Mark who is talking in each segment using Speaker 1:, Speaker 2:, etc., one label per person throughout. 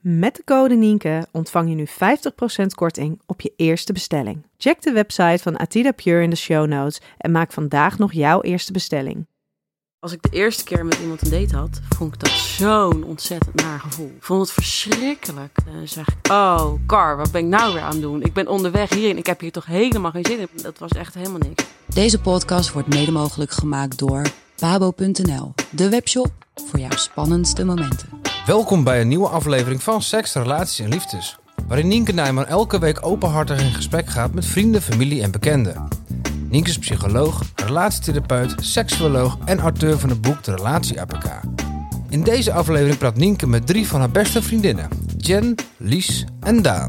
Speaker 1: Met de code Nienke ontvang je nu 50% korting op je eerste bestelling. Check de website van Atida Pure in de show notes en maak vandaag nog jouw eerste bestelling.
Speaker 2: Als ik de eerste keer met iemand een date had, vond ik dat zo'n ontzettend naar gevoel. Ik vond het verschrikkelijk. En dan zeg ik, oh, Car, wat ben ik nou weer aan het doen? Ik ben onderweg hierin, ik heb hier toch helemaal geen zin in. Dat was echt helemaal niks.
Speaker 3: Deze podcast wordt mede mogelijk gemaakt door Pabo.nl, de webshop voor jouw spannendste momenten.
Speaker 4: Welkom bij een nieuwe aflevering van Seks, Relaties en Liefdes. Waarin Nienke Nijman elke week openhartig in gesprek gaat met vrienden, familie en bekenden. Nienke is psycholoog, relatietherapeut, seksuoloog en auteur van het boek De Relatie APK. In deze aflevering praat Nienke met drie van haar beste vriendinnen. Jen, Lies en Daan.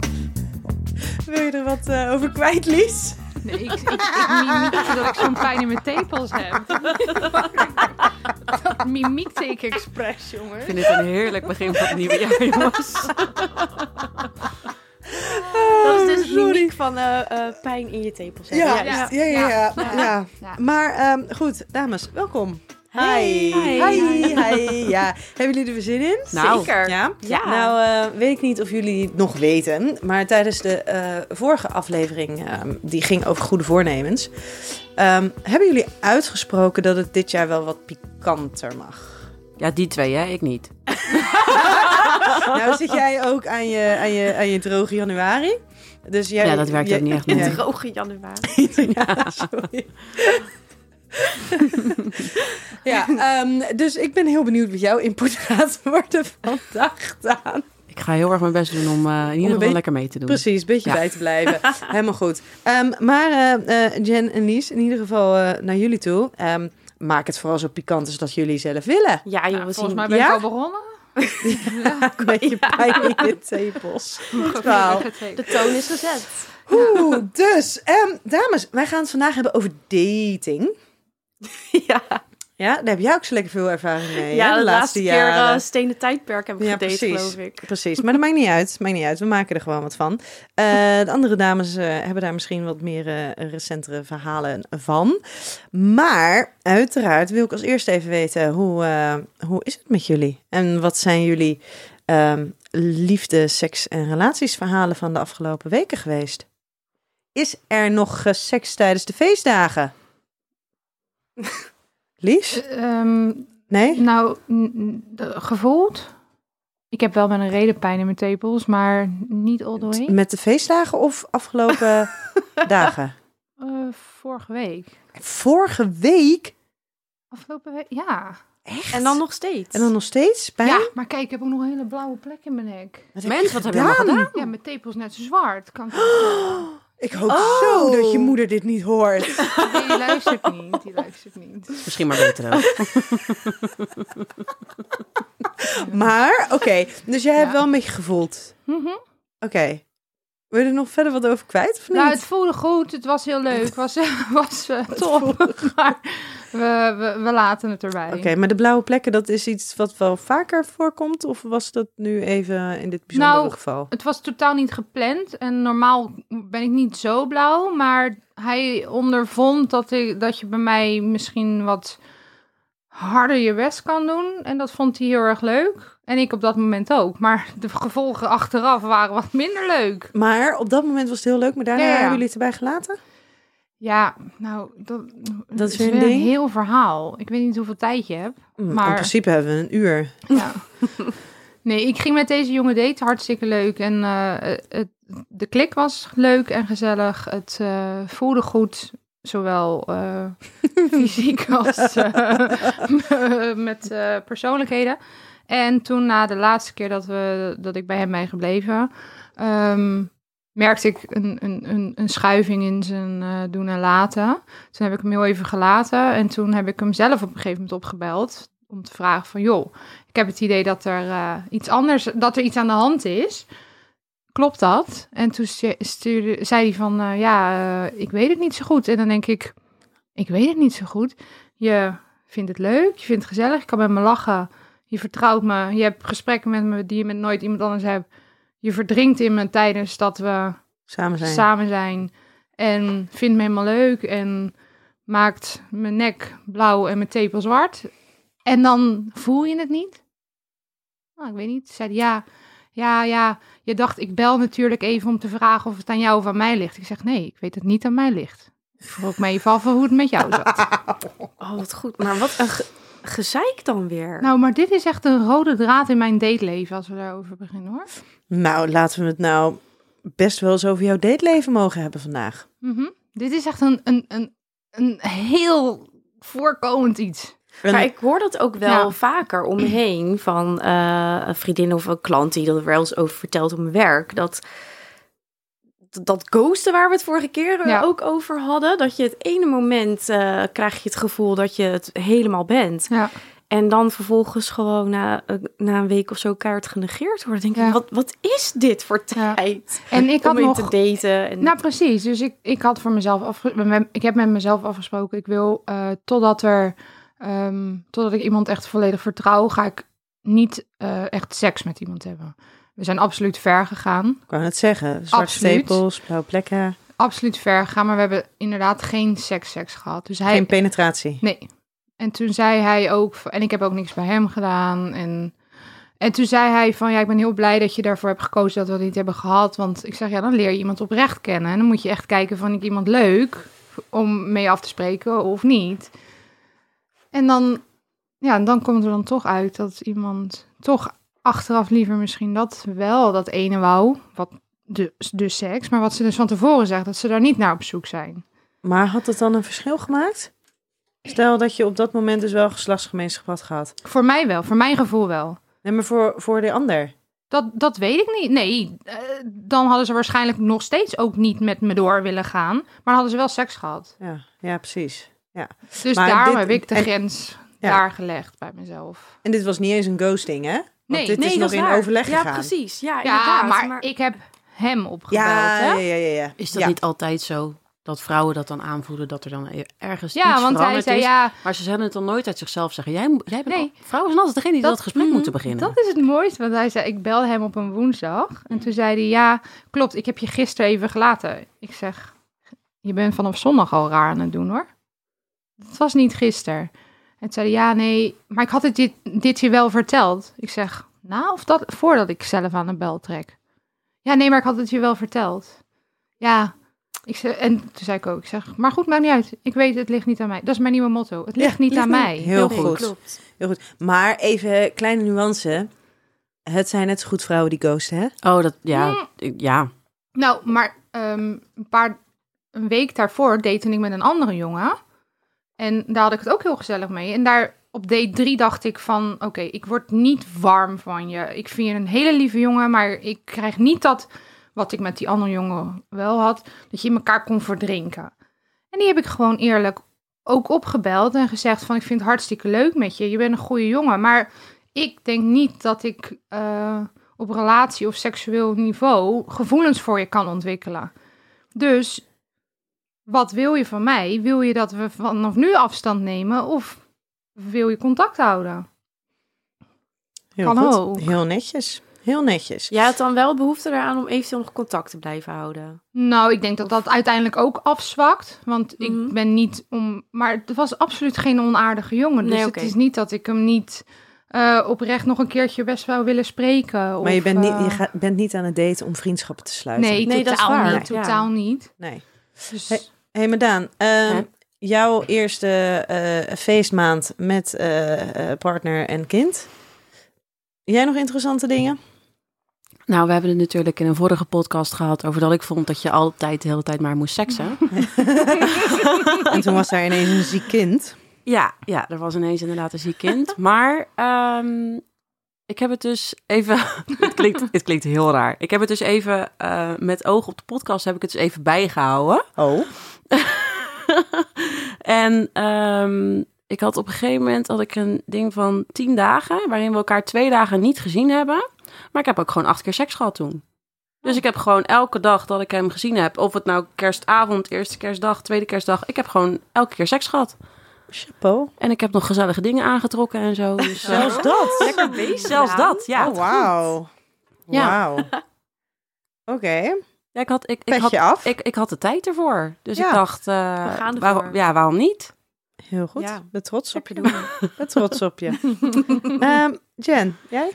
Speaker 1: Wil je er wat eh, over kwijt, Lies?
Speaker 5: Nee, ik, ik, ik mimiek dat ik zo'n pijn in mijn tepels heb. Mimiekteken express, jongen.
Speaker 2: Ik vind dit een heerlijk begin van het nieuwe jaar, jongens.
Speaker 6: Dat is dus het mimiek van eh, eh, pijn in je tepels.
Speaker 1: ja, ja. ja, Ja. ja.
Speaker 5: Ja.
Speaker 1: Maar ehm, goed, dames, welkom.
Speaker 6: Hi.
Speaker 1: Hi. Hi. Hi. Ja, hebben jullie er weer zin in?
Speaker 2: Nou.
Speaker 6: Zeker.
Speaker 1: Ja?
Speaker 6: Ja.
Speaker 1: Nou, eh, weet ik niet of jullie het nog weten, maar tijdens de eh, vorige aflevering, ehm, die ging over goede voornemens, ehm, hebben jullie uitgesproken dat het dit jaar wel wat pikanter mag?
Speaker 2: Ja, die twee, hè? Ik niet.
Speaker 1: nou, zit jij ook aan je, aan je, aan je droge januari? Dus jij,
Speaker 2: Ja, dat werkt
Speaker 1: jij-
Speaker 2: ook niet echt.
Speaker 6: Droge januari.
Speaker 1: ja, sorry. ja, ehm, dus ik ben heel benieuwd wat jouw input gaat worden vandaag, Daan.
Speaker 2: Ik ga heel erg mijn best doen om eh, in ieder geval lekker mee te doen.
Speaker 1: Precies, een beetje
Speaker 2: Ja.
Speaker 1: bij te blijven. Helemaal goed. Ehm, maar eh, eh, Jen en Lies, in ieder geval eh, naar jullie toe. Ehm, maak het vooral zo pikant als dat jullie zelf willen.
Speaker 6: Ja,
Speaker 5: Ja,
Speaker 6: jongens.
Speaker 5: volgens mij ben ik
Speaker 1: Ja?
Speaker 5: al begonnen.
Speaker 1: Een beetje pijn in je tepels.
Speaker 6: De toon is gezet.
Speaker 1: Oeh, dus, ehm, dames, wij gaan het vandaag hebben over dating.
Speaker 6: ja,
Speaker 1: Ja, daar heb jij ook zo lekker veel ervaring mee.
Speaker 6: ja
Speaker 1: hè,
Speaker 6: de, laatste keer uh, stenen tijdperk heb ik
Speaker 1: Ja,
Speaker 6: gedate,
Speaker 1: precies.
Speaker 6: geloof ik.
Speaker 1: Precies, maar dat maakt niet uit. Maakt niet uit. We maken er gewoon wat van. Eh, de andere dames eh, hebben daar misschien wat meer recentere verhalen van. Maar uiteraard wil ik als eerste even weten hoe, hoe is het met jullie? En wat zijn jullie ehm, liefde, seks en relatiesverhalen van de afgelopen weken geweest? Is er nog seks tijdens de feestdagen? Lies?
Speaker 5: Ehm,
Speaker 1: Nee?
Speaker 5: nou, gevoeld. Ik heb wel met een reden pijn in mijn tepels, maar niet all the way.
Speaker 1: Met de feestdagen of afgelopen dagen?
Speaker 5: Eh, vorige week.
Speaker 1: Vorige week?
Speaker 5: Afgelopen week, ja.
Speaker 1: Echt?
Speaker 6: En dan nog steeds.
Speaker 1: En dan nog steeds pijn?
Speaker 5: Ja, maar kijk, ik heb ook nog een hele blauwe plek in mijn nek.
Speaker 1: Wat
Speaker 2: Mens, wat heb je gedaan?
Speaker 5: Ja, mijn tepels net zo zwart. Kan ik...
Speaker 1: Ik hoop
Speaker 6: Oh.
Speaker 1: zo dat je moeder dit niet hoort.
Speaker 5: Nee, die luistert niet. Die luistert niet.
Speaker 2: Misschien maar beter ook.
Speaker 1: Maar, oké, dus jij hebt wel een beetje gevoeld.
Speaker 5: Mhm.
Speaker 1: Oké. Wil je er nog verder wat over kwijt of niet?
Speaker 5: Nou, het voelde goed. Het was heel leuk. Het was, was eh, top. maar we, we, we laten het erbij.
Speaker 1: Oké, maar de blauwe plekken, dat is iets wat wel vaker voorkomt? Of was dat nu even in dit bijzondere
Speaker 5: Nou,
Speaker 1: geval?
Speaker 5: Het was totaal niet gepland. En normaal ben ik niet zo blauw. Maar hij ondervond dat, ik, dat je bij mij misschien wat harder je best kan doen. En dat vond hij heel erg leuk. En ik op dat moment ook. Maar de gevolgen achteraf waren wat minder leuk.
Speaker 1: Maar op dat moment was het heel leuk, maar daarna
Speaker 5: Ja, ja, ja.
Speaker 1: hebben jullie het erbij gelaten?
Speaker 5: Ja, nou, dat,
Speaker 7: Dat is weer een
Speaker 5: heel verhaal. Ik weet niet hoeveel tijd je hebt.
Speaker 7: Mm,
Speaker 5: Maar-
Speaker 7: In principe hebben we een uur.
Speaker 5: Ja. Nee, ik ging met deze jongen daten, hartstikke leuk. En eh, het, de klik was leuk en gezellig. Het eh, voelde goed, zowel eh, fysiek als met persoonlijkheden. En toen na de laatste keer dat, we, dat ik bij hem ben gebleven, ehm, merkte ik een, een, een, een schuiving in zijn eh, doen en laten. Toen heb ik hem heel even gelaten en toen heb ik hem zelf op een gegeven moment opgebeld om te vragen van, joh, ik heb het idee dat er eh, iets anders, dat er iets aan de hand is. Klopt dat? En toen stu- stuurde, zei hij van, eh, ja, ik weet het niet zo goed. En dan denk ik, ik weet het niet zo goed. Je vindt het leuk, je vindt het gezellig, je kan met me lachen. Je vertrouwt me, je hebt gesprekken met me die je met nooit iemand anders hebt. Je verdrinkt in me tijdens dat we
Speaker 7: Samen zijn.
Speaker 5: samen zijn. En vindt me helemaal leuk en maakt mijn nek blauw en mijn tepel zwart. En dan voel je het niet? Nou, ik weet niet. Ze Zei ja, ja, ja. Je dacht, ik bel natuurlijk even om te vragen of het aan jou of aan mij ligt. Ik zeg, nee, ik weet het niet aan mij ligt. Ik vroeg me even af hoe het met jou zat.
Speaker 6: Oh, wat goed. Maar wat een gezeik dan weer.
Speaker 5: nou, maar dit is echt een rode draad in mijn dateleven als we daarover beginnen hoor.
Speaker 7: Nou, laten we het nou best wel eens over jouw dateleven mogen hebben vandaag.
Speaker 5: Mhm. Dit is echt een, een, een, een heel voorkomend iets.
Speaker 6: Maar ik hoor dat ook wel
Speaker 5: Ja.
Speaker 6: vaker om me heen van eh, een vriendin of een klant die dat wel eens over vertelt op mijn werk. Dat, dat ghosten waar we het vorige keer eh,
Speaker 5: Ja.
Speaker 6: ook over hadden. Dat je het ene moment eh, krijg je het gevoel dat je het helemaal bent.
Speaker 5: Ja.
Speaker 6: En dan vervolgens gewoon na, eh, na een week of zo kaart genegeerd wordt. Dan denk
Speaker 5: Ja.
Speaker 6: ik, wat, wat is dit voor
Speaker 5: Ja.
Speaker 6: tijd?
Speaker 5: En ik had
Speaker 6: om
Speaker 5: nog
Speaker 6: te daten. En...
Speaker 5: Nou, precies. Dus ik, ik had voor mezelf afge... Ik heb met mezelf afgesproken. Ik wil totdat er... ehm, totdat ik iemand echt volledig vertrouw, ga ik niet echt seks met iemand hebben. We zijn absoluut ver gegaan.
Speaker 7: Ik wou het zeggen. Zwarte stapels, blauwe plekken.
Speaker 5: Absoluut ver gegaan, maar we hebben inderdaad geen seks-seks gehad. Dus hij...
Speaker 7: Geen penetratie.
Speaker 5: Nee. En toen zei hij ook, en ik heb ook niks bij hem gedaan. En, en toen zei hij van, ja, ik ben heel blij dat je daarvoor hebt gekozen dat we het niet hebben gehad. Want ik zeg, ja, dan leer je iemand oprecht kennen. En dan moet je echt kijken, van ik iemand leuk om mee af te spreken of niet. En dan, ja, dan komt er dan toch uit dat iemand toch achteraf liever misschien dat wel, dat ene wou, wat de, de seks. Maar wat ze dus van tevoren zegt, dat ze daar niet naar op zoek zijn.
Speaker 7: Maar had het dan een verschil gemaakt? Stel dat je op dat moment dus wel geslachtsgemeenschap had gehad.
Speaker 5: Voor mij wel, voor mijn gevoel wel.
Speaker 7: Nee, maar voor, voor de ander.
Speaker 5: Dat, dat weet ik niet. Nee, eh, dan hadden ze waarschijnlijk nog steeds ook niet met me door willen gaan. Maar hadden ze wel seks gehad.
Speaker 7: Ja, ja precies.
Speaker 5: Dus
Speaker 7: Maar
Speaker 5: daarom
Speaker 7: dit-
Speaker 5: heb ik de
Speaker 7: en-
Speaker 5: grens
Speaker 7: Ja.
Speaker 5: daar gelegd bij mezelf.
Speaker 7: En dit was niet eens een ghosting, hè? Want
Speaker 5: Nee,
Speaker 7: dit is
Speaker 6: dat
Speaker 7: nog in
Speaker 6: waar.
Speaker 7: overleg
Speaker 6: Ja,
Speaker 7: gegaan.
Speaker 6: precies. Ja,
Speaker 5: Ja,
Speaker 6: inderdaad.
Speaker 5: maar, ik heb hem opgebeld.
Speaker 7: Ja,
Speaker 5: hè?
Speaker 7: ja, ja, ja, ja.
Speaker 2: Is dat
Speaker 7: Ja.
Speaker 2: niet altijd zo? Dat vrouwen dat dan aanvoelen, dat er dan e- ergens
Speaker 5: Ja,
Speaker 2: iets
Speaker 5: want hij zei
Speaker 2: is.
Speaker 5: ja,
Speaker 2: Maar ze zullen het dan nooit uit zichzelf zeggen. Jij, moet- jij bent
Speaker 5: Nee.
Speaker 2: al- vrouwen zijn altijd degene die dat,
Speaker 5: Dat-
Speaker 2: gesprek
Speaker 5: mm,
Speaker 2: moeten beginnen.
Speaker 5: dat is het mooiste. Want hij zei, ik belde hem op een woensdag. En toen zei hij, ja, klopt, ik heb je gisteren even gelaten. Ik zeg, je bent vanaf zondag al raar aan het doen, hoor. Het was niet gisteren. En toen zei hij, ja, nee, maar ik had het dit, dit je wel verteld. Ik zeg, nou, of dat voordat ik zelf aan de bel trek. Ja, nee, maar ik had het je wel verteld. Ja, ik zeg, en toen zei ik ook, ik zeg, maar goed, maakt niet uit. Ik weet, het ligt niet aan mij. Dat is mijn nieuwe motto. Het ligt
Speaker 7: Ja,
Speaker 5: niet
Speaker 7: ligt
Speaker 5: aan
Speaker 7: niet-
Speaker 5: mij.
Speaker 7: Heel
Speaker 6: Nee,
Speaker 7: goed.
Speaker 6: Klopt.
Speaker 7: Heel goed. Maar even kleine nuance. Het zijn net zo goed vrouwen die ghosten, hè?
Speaker 2: Oh, dat, ja,
Speaker 5: Mm.
Speaker 2: ik- ja.
Speaker 5: Nou, maar ehm, een paar een week daarvoor date ik met een andere jongen. En daar had ik het ook heel gezellig mee. En daar op date drie dacht ik van... Oké, ik word niet warm van je. Ik vind je een hele lieve jongen, maar ik krijg niet dat... Wat ik met die andere jongen wel had. Dat je in elkaar kon verdrinken. En die heb ik gewoon eerlijk ook opgebeld en gezegd van... Ik vind het hartstikke leuk met je. Je bent een goede jongen. Maar ik denk niet dat ik eh, op relatie of seksueel niveau... gevoelens voor je kan ontwikkelen. Dus wat wil je van mij? Wil je dat we vanaf nu afstand nemen of wil je contact houden?
Speaker 7: Heel
Speaker 5: Kan
Speaker 7: goed.
Speaker 5: ook.
Speaker 7: Heel netjes. Heel netjes.
Speaker 6: Jij had dan wel behoefte eraan om eventueel nog contact te blijven houden.
Speaker 5: Nou, ik denk dat dat uiteindelijk ook afzwakt. Want
Speaker 6: Mhm.
Speaker 5: ik ben niet om. Maar het was absoluut geen onaardige jongen. Dus
Speaker 6: Nee,
Speaker 5: het is niet dat ik hem niet eh, oprecht nog een keertje best zou willen spreken.
Speaker 7: Maar je, bent niet,
Speaker 5: eh,
Speaker 7: je gaat, bent niet aan het daten om vriendschappen te sluiten.
Speaker 5: Nee,
Speaker 6: Nee, dat is waar,
Speaker 5: niet.
Speaker 6: ja.
Speaker 5: Totaal niet.
Speaker 7: Nee.
Speaker 5: Dus,
Speaker 7: Hey,
Speaker 1: hey, maar Daan, ehm,
Speaker 2: Ja.
Speaker 1: jouw eerste eh, feestmaand met eh, eh, partner en kind. Jij nog interessante dingen?
Speaker 2: Nou, we hebben het natuurlijk in een vorige podcast gehad over dat ik vond dat je altijd de hele tijd maar moest seksen.
Speaker 1: en toen was daar ineens een ziek kind.
Speaker 2: Ja, ja, er was ineens inderdaad een ziek kind. Maar ehm, ik heb het dus even. het, klinkt, het klinkt heel raar. Ik heb het dus even met oog op de podcast heb ik het dus even bijgehouden.
Speaker 1: Oh.
Speaker 2: en ehm, ik had op een gegeven moment had ik een ding van tien dagen, waarin we elkaar twee dagen niet gezien hebben. Maar ik heb ook gewoon acht keer seks gehad toen. Dus ik heb gewoon elke dag dat ik hem gezien heb, of het nou kerstavond, eerste kerstdag, tweede kerstdag, ik heb gewoon elke keer seks gehad.
Speaker 1: Chapeau.
Speaker 2: En ik heb nog gezellige dingen aangetrokken en zo. Dus, eh,
Speaker 1: Zelfs dat.
Speaker 6: Lekker bezig.
Speaker 2: zelfs dat, ja.
Speaker 1: oh, wauw.
Speaker 2: Ja.
Speaker 1: Wauw. Oké.
Speaker 2: Ja, ik had, ik, ik, had,
Speaker 1: af.
Speaker 2: ik, ik had de tijd ervoor. Dus
Speaker 1: Ja.
Speaker 2: ik dacht, eh,
Speaker 6: We gaan ervoor.
Speaker 2: waarom, ja, waarom niet?
Speaker 1: Heel goed.
Speaker 6: Ja.
Speaker 1: Ben trots op je.
Speaker 6: Doen.
Speaker 1: Ben trots op je. Ehm, Jen, jij?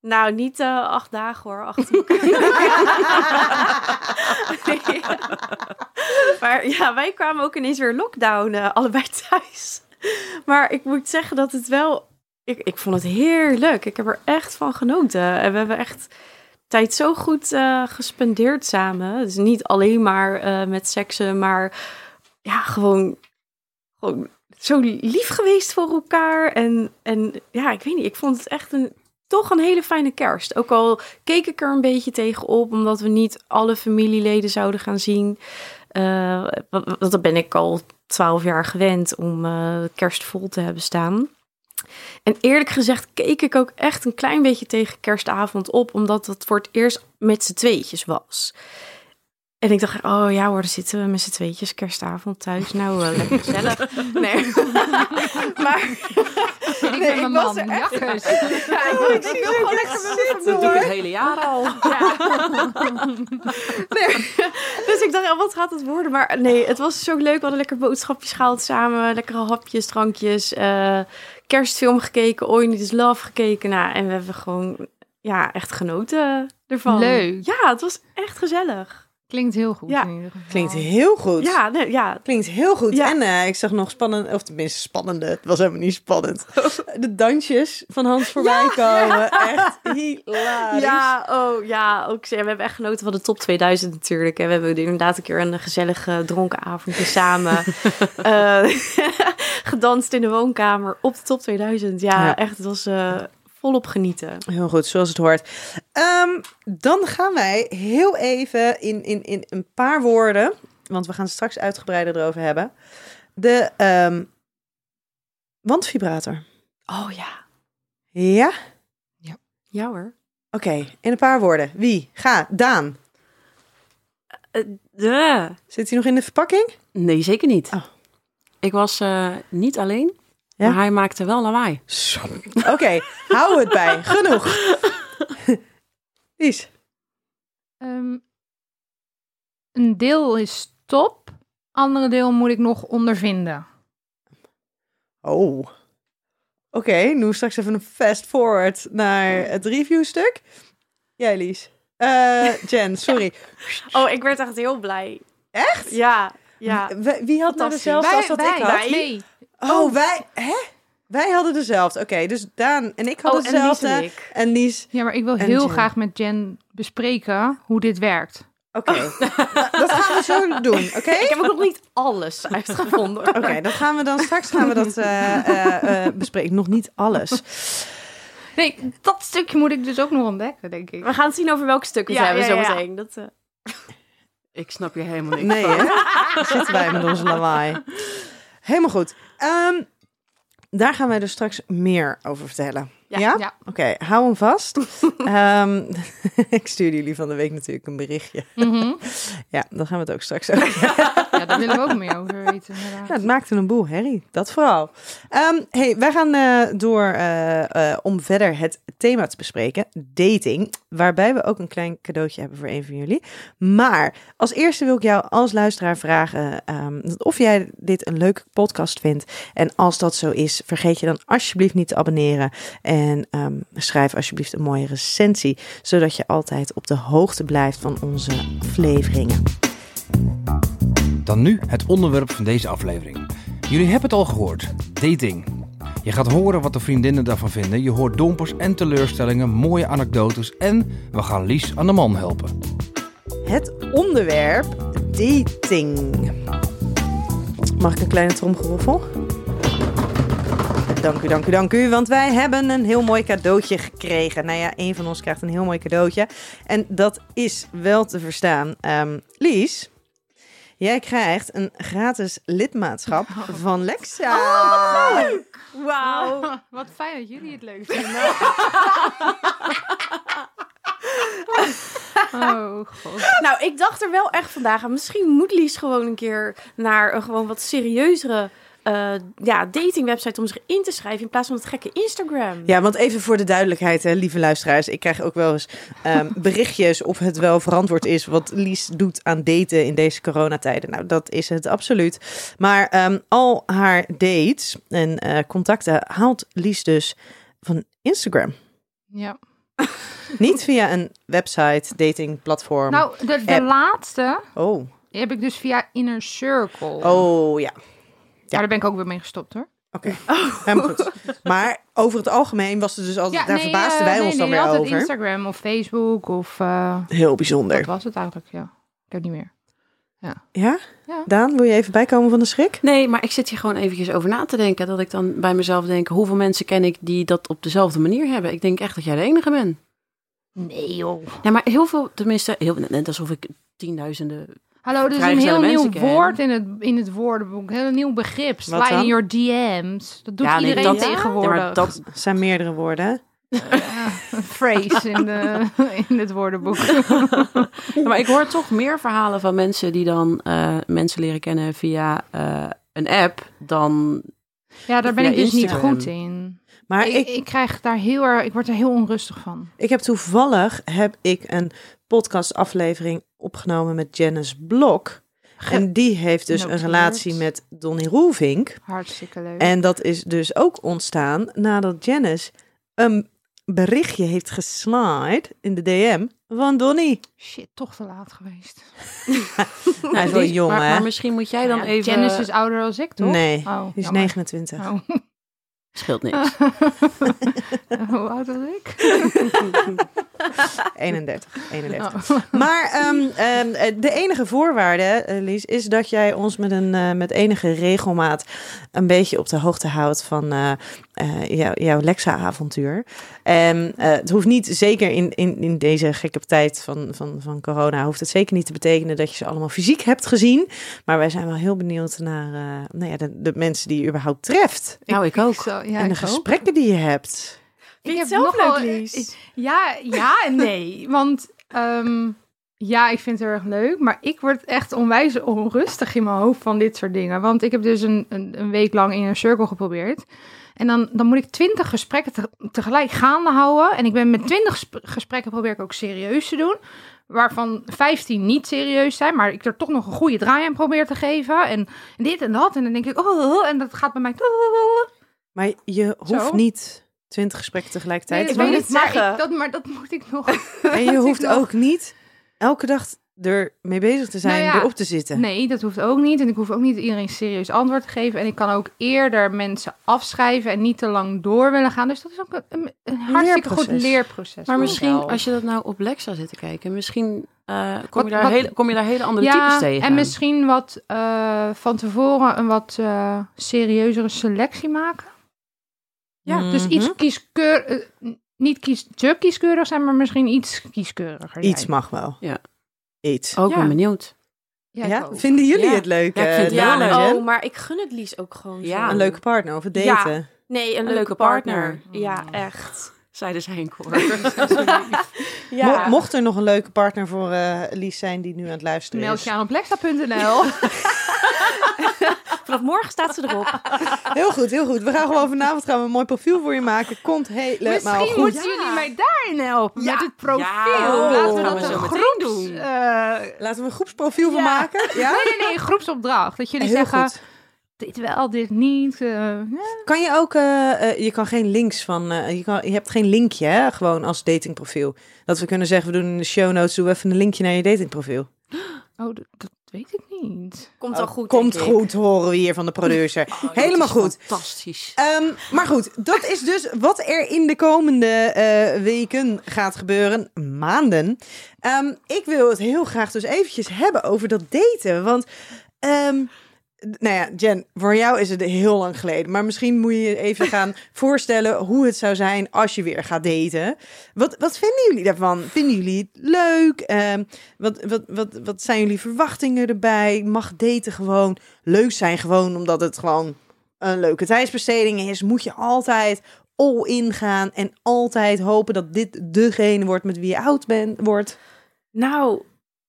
Speaker 6: Nou, niet eh, acht dagen hoor. Nee. Maar ja, wij kwamen ook ineens weer lockdown, eh, allebei thuis. Maar ik moet zeggen dat het wel... Ik, ik vond het heerlijk. Ik heb er echt van genoten. En we hebben echt tijd zo goed eh, gespendeerd samen. Dus niet alleen maar eh, met seksen, maar ja, gewoon, gewoon zo lief geweest voor elkaar. En, en ja, ik weet niet, ik vond het echt een, toch een hele fijne kerst. Ook al keek ik er een beetje tegenop, omdat we niet alle familieleden zouden gaan zien. Want dat ben ik al twaalf jaar gewend om eh, kerst vol te hebben staan. En eerlijk gezegd keek ik ook echt een klein beetje tegen kerstavond op, omdat het voor het eerst met z'n tweetjes was. En ik dacht, oh ja hoor, dan zitten we met z'n tweetjes kerstavond thuis. Nou, lekker gezellig. Nee. maar
Speaker 5: Ik ben mijn man, jakkes.
Speaker 6: ja, ik, ik zie gewoon lekker mijn
Speaker 2: Dat doe ik het hele jaar al.
Speaker 6: ja. Nee. Dus dacht, ja, wat gaat het worden? Maar nee, het was zo leuk. We hadden lekker boodschapjes gehaald samen. Lekkere hapjes, drankjes. eh, kerstfilm gekeken. All You Is Love gekeken. Nou, en we hebben gewoon ja, echt genoten ervan.
Speaker 5: Leuk.
Speaker 6: Ja, het was echt gezellig.
Speaker 5: Klinkt heel goed
Speaker 6: Ja.
Speaker 5: in ieder geval.
Speaker 1: Klinkt heel goed.
Speaker 6: Ja, nee, ja.
Speaker 1: Klinkt heel goed.
Speaker 6: Ja.
Speaker 1: En eh, ik zag nog spannend, of tenminste spannende, het was helemaal niet spannend. De dansjes van Hans voorbij komen. Echt hilarisch.
Speaker 6: Ja, oh ja, ook. We hebben echt genoten van de top 2000 natuurlijk. En we hebben inderdaad een keer een gezellige dronken avondje samen eh, gedanst in de woonkamer op de top 2000. Ja,
Speaker 1: Ja.
Speaker 6: echt, het was eh, volop genieten.
Speaker 1: Heel goed, zoals het hoort. Ehm, dan gaan wij heel even in, in, in een paar woorden, want we gaan het straks uitgebreider erover hebben. De ehm, wandvibrator.
Speaker 6: Oh ja.
Speaker 1: Ja?
Speaker 6: Ja hoor.
Speaker 1: Oké, in een paar woorden. Wie? Ga. Daan.
Speaker 2: De.
Speaker 1: Zit hij nog in de verpakking?
Speaker 2: Nee, zeker niet.
Speaker 1: Oh.
Speaker 2: Ik was eh, niet alleen,
Speaker 1: Ja?
Speaker 2: maar hij maakte wel lawaai.
Speaker 1: Oké, hou het bij. Genoeg. Lies.
Speaker 5: Ehm, een deel is top, andere deel moet ik nog ondervinden.
Speaker 1: Oh. Oké, nu straks even een fast forward naar het reviewstuk. Jij, Lies. Eh, Jen, sorry.
Speaker 6: Oh, ik werd echt heel blij.
Speaker 1: Echt?
Speaker 6: Ja, ja.
Speaker 1: Wie- Wie had nou dezelfde als dat ik had?
Speaker 6: wij.
Speaker 5: Nee.
Speaker 1: Oh, wij... Hè? Wij hadden dezelfde. Oké, dus Daan en ik hadden
Speaker 6: Oh, en Lies
Speaker 1: dezelfde.
Speaker 6: en ik.
Speaker 1: En Lies...
Speaker 5: Ja, maar ik wil heel
Speaker 1: Jen.
Speaker 5: graag met Jen bespreken hoe dit werkt.
Speaker 1: Oké, dat gaan we zo doen, oké?
Speaker 6: Ik heb ook nog niet alles uitgevonden.
Speaker 1: Oké, dat gaan we dan straks gaan we dat eh, eh, eh, bespreken. Nog niet alles.
Speaker 5: Nee, dat stukje moet ik dus ook nog ontdekken, denk ik.
Speaker 6: We gaan zien over welke stukken Ja, ze hebben ja, ja. zometeen. Dat, eh,
Speaker 2: Ik snap hier helemaal niks
Speaker 1: Nee, hè? Zitten wij met onze lawaai. Helemaal goed. Ehm, daar gaan wij dus straks meer over vertellen. Ja?
Speaker 6: Ja.
Speaker 5: Ja.
Speaker 1: Oké, hou hem vast. Ehm, ik stuurde jullie van de week natuurlijk een berichtje.
Speaker 5: Mhm.
Speaker 1: Ja, daar gaan we het ook straks over
Speaker 5: Ja, daar willen we ook meer over weten.
Speaker 1: Ja, het maakte een boel herrie, dat vooral. Ehm, hey, wij gaan eh, door eh, eh, om verder het thema te bespreken, dating, waarbij we ook een klein cadeautje hebben voor een van jullie. Maar als eerste wil ik jou als luisteraar vragen ehm, of jij dit een leuke podcast vindt. En als dat zo is, vergeet je dan alsjeblieft niet te abonneren en ehm, schrijf alsjeblieft een mooie recensie, zodat je altijd op de hoogte blijft van onze afleveringen.
Speaker 4: Dan nu het onderwerp van deze aflevering. Jullie hebben het al gehoord: dating. Je gaat horen wat de vriendinnen daarvan vinden. Je hoort dompers en teleurstellingen, mooie anekdotes en we gaan Lies aan de man helpen.
Speaker 1: Het onderwerp dating. Mag ik een kleine tromgeroffel? Dank u, dank u, dank u. Want wij hebben een heel mooi cadeautje gekregen. Nou ja, een van ons krijgt een heel mooi cadeautje. En dat is wel te verstaan. Ehm, Lies, jij krijgt een gratis lidmaatschap van Lexa.
Speaker 5: Oh,
Speaker 6: Wauw.
Speaker 5: Wat fijn dat jullie het leuk vinden. oh god.
Speaker 6: Nou, ik dacht er wel echt vandaag aan. Misschien moet Lies gewoon een keer naar een gewoon wat serieuzere eh, ja, datingwebsite om zich in te schrijven. In plaats van het gekke Instagram.
Speaker 1: Ja, want even voor de duidelijkheid, hè, lieve luisteraars. Ik krijg ook wel eens ehm, berichtjes of het wel verantwoord is wat Lies doet aan daten in deze coronatijden. Nou, dat is het absoluut. Maar ehm, al haar dates en eh, contacten haalt Lies dus van Instagram.
Speaker 5: Ja.
Speaker 1: Niet via een website, datingplatform.
Speaker 5: Nou, de, de laatste
Speaker 1: Oh,
Speaker 5: heb ik dus via Inner Circle.
Speaker 1: oh ja.
Speaker 5: Ja, daar ben ik ook weer mee gestopt hoor.
Speaker 1: Oké, helemaal goed. Maar over het algemeen was het dus altijd, daar verbaasden
Speaker 5: eh,
Speaker 1: wij
Speaker 5: nee,
Speaker 1: ons dan
Speaker 5: nee,
Speaker 1: weer
Speaker 5: altijd
Speaker 1: over.
Speaker 5: Instagram of Facebook of... eh
Speaker 1: Heel bijzonder.
Speaker 5: wat was het eigenlijk? Ja, ik heb het niet meer.
Speaker 1: Ja?
Speaker 5: Ja.
Speaker 1: Daan, wil je even bijkomen van de schrik?
Speaker 2: Nee, maar ik zit hier gewoon eventjes over na te denken. Dat ik dan bij mezelf denk, hoeveel mensen ken ik die dat op dezelfde manier hebben? Ik denk echt dat jij de enige bent.
Speaker 5: Nee joh.
Speaker 2: Ja, maar heel veel, tenminste, heel, net alsof ik tienduizenden...
Speaker 5: Hallo, er is een heel nieuw woord in het, in het woordenboek. Een heel nieuw begrip. Slide in your DM's. Dat doet
Speaker 2: Ja, nee,
Speaker 5: iedereen
Speaker 2: dat- ja,
Speaker 5: tegenwoordig.
Speaker 2: maar dat,
Speaker 1: zijn meerdere woorden.
Speaker 5: phrase in, de, in het woordenboek.
Speaker 2: Ja, maar ik hoor toch meer verhalen van mensen die dan eh, mensen leren kennen via eh, een app dan...
Speaker 5: Ja, daar ben ik dus niet goed in.
Speaker 1: Maar
Speaker 5: ik,
Speaker 1: ik,
Speaker 5: ik, krijg daar heel erg, ik word er heel onrustig van.
Speaker 1: ik heb toevallig heb ik een podcastaflevering opgenomen met Janice Blok. En die heeft dus een relatie met Donny Roelvink.
Speaker 5: Hartstikke leuk.
Speaker 1: En dat is dus ook ontstaan nadat Janice een berichtje heeft geslide in de DM van Donny.
Speaker 5: Shit, toch te laat geweest.
Speaker 1: Hij is wel
Speaker 2: Die-
Speaker 1: jong,
Speaker 2: maar,
Speaker 1: hè?
Speaker 2: maar misschien moet jij dan
Speaker 5: Ja,
Speaker 2: even...
Speaker 5: Janice is ouder dan ik, toch?
Speaker 1: Nee,
Speaker 5: Oh,
Speaker 1: die is
Speaker 5: jammer.
Speaker 1: 29.
Speaker 5: Oh.
Speaker 2: Scheelt niks.
Speaker 5: Hoe oud was ik?
Speaker 1: 31. 31.
Speaker 5: Oh.
Speaker 1: Maar ehm, ehm, eh, de enige voorwaarde, eh, Lies, is dat jij ons met, een, eh, met enige regelmaat een beetje op de hoogte houdt van jou- jouw Lexa-avontuur. En eh, het hoeft niet, zeker in, in, in deze gekke tijd van, van, van corona, hoeft het zeker niet te betekenen dat je ze allemaal fysiek hebt gezien. Maar wij zijn wel heel benieuwd naar nou ja, de, de mensen die je überhaupt treft.
Speaker 2: Nou, ik ook.
Speaker 5: Zo, ja,
Speaker 1: en de
Speaker 5: ook.
Speaker 1: gesprekken die je hebt.
Speaker 6: Vind je het
Speaker 5: heb
Speaker 6: zelf
Speaker 5: nogal-
Speaker 6: leuk, Lies?
Speaker 5: Ja, ja en nee. Want ehm, ja, ik vind het heel erg leuk. Maar ik word echt onwijs onrustig in mijn hoofd van dit soort dingen. Want ik heb dus een, een, een week lang in een cirkel geprobeerd. En dan, dan moet ik twintig gesprekken te- tegelijk gaande houden. En ik ben met twintig gesprekken probeer ik ook serieus te doen. Waarvan 15 niet serieus zijn. Maar ik er toch nog een goede draai aan probeer te geven. En dit en dat. En dan denk ik, oh, oh, oh, en dat gaat bij mij.
Speaker 1: Maar je hoeft
Speaker 5: Zo.
Speaker 1: niet twintig gesprekken tegelijkertijd
Speaker 5: Nee, dat weet ik, maar, ik, dat, maar dat moet ik nog.
Speaker 1: En je hoeft
Speaker 5: nog-
Speaker 1: ook niet elke dag er mee bezig te zijn,
Speaker 5: Nou ja,
Speaker 1: erop te zitten.
Speaker 5: Nee, dat hoeft ook niet. En ik hoef ook niet iedereen serieus antwoord te geven. En ik kan ook eerder mensen afschrijven en niet te lang door willen gaan. Dus dat is ook een, een, een hartstikke goed
Speaker 1: Leerproces.
Speaker 5: leerproces.
Speaker 2: Maar
Speaker 5: Wel.
Speaker 2: misschien, als je dat nou op Lexa zit te kijken, misschien eh, kom,
Speaker 5: Wat-
Speaker 2: je daar
Speaker 5: wat-
Speaker 2: hele, kom je daar hele andere types
Speaker 5: ja,
Speaker 2: tegen.
Speaker 5: en misschien wat eh, van tevoren een wat eh, serieuzere selectie maken. Ja, dus
Speaker 1: Mhm.
Speaker 5: iets kieskeurig, eh, niet kies, te kieskeurig zijn, maar misschien iets kieskeuriger
Speaker 1: Iets
Speaker 5: zijn.
Speaker 1: mag wel.
Speaker 2: Ja.
Speaker 1: Iets.
Speaker 2: Ook
Speaker 5: Ja.
Speaker 2: ben benieuwd.
Speaker 5: Ja,
Speaker 1: Ja,
Speaker 5: ik ook.
Speaker 1: Vinden jullie
Speaker 2: Ja.
Speaker 1: het leuk?
Speaker 2: Ja, ik
Speaker 1: eh,
Speaker 2: vind het
Speaker 1: en
Speaker 2: leuk.
Speaker 6: Oh, maar ik gun het Lies ook gewoon
Speaker 2: Ja,
Speaker 6: zo.
Speaker 1: Een leuke partner of het
Speaker 6: Ja.
Speaker 1: daten.
Speaker 6: Nee, een,
Speaker 2: Een
Speaker 6: leuke,
Speaker 2: leuke
Speaker 6: partner.
Speaker 2: partner.
Speaker 6: Ja, echt.
Speaker 2: Zeiden zij in koor.
Speaker 1: Mo- mocht er nog een leuke partner voor eh Lies zijn die nu aan het luisteren
Speaker 5: Meld
Speaker 1: is.
Speaker 5: je aan op lexa.nl.
Speaker 6: Vanaf morgen staat ze erop.
Speaker 1: Heel goed, heel goed. We gaan gewoon vanavond gaan we een mooi profiel voor je maken. Komt helemaal
Speaker 5: Misschien
Speaker 1: goed.
Speaker 5: moeten jullie mij daarin helpen
Speaker 1: Ja.
Speaker 5: met het profiel.
Speaker 2: Ja,
Speaker 5: Laten we dat een groeps...
Speaker 2: doen.
Speaker 5: eh,
Speaker 1: Laten we een groepsprofiel van maken. Ja?
Speaker 5: nee, nee, nee, een groepsopdracht. Dat jullie
Speaker 1: Heel
Speaker 5: zeggen,
Speaker 1: goed.
Speaker 5: dit wel, dit niet. eh, ja.
Speaker 1: Kan je ook, eh, je kan geen links van, eh, je, kan, je hebt geen linkje, hè? gewoon als datingprofiel. Dat we kunnen zeggen, we doen in de show notes, doe even een linkje naar je datingprofiel.
Speaker 5: Oh, dat- weet ik niet.
Speaker 6: Komt wel
Speaker 1: Oh,
Speaker 6: goed.
Speaker 1: Komt
Speaker 6: denk ik.
Speaker 1: goed, horen we hier van de producer.
Speaker 2: Oh,
Speaker 1: Helemaal goed.
Speaker 2: Fantastisch.
Speaker 1: Ehm, maar goed, dat is dus wat er in de komende eh, weken gaat gebeuren, maanden. Ehm, ik wil het heel graag dus eventjes hebben over dat daten. Want, ehm, nou ja, Jen, voor jou is het heel lang geleden. Maar misschien moet je je even gaan voorstellen hoe het zou zijn als je weer gaat daten. Wat, wat vinden jullie daarvan? Vinden jullie het leuk? Ehm, wat, wat, wat, wat zijn jullie verwachtingen erbij? Mag daten gewoon leuk zijn? Gewoon omdat het gewoon een leuke tijdsbesteding is, moet je altijd all in gaan en altijd hopen dat dit degene wordt met wie je oud bent, wordt.
Speaker 6: Nou,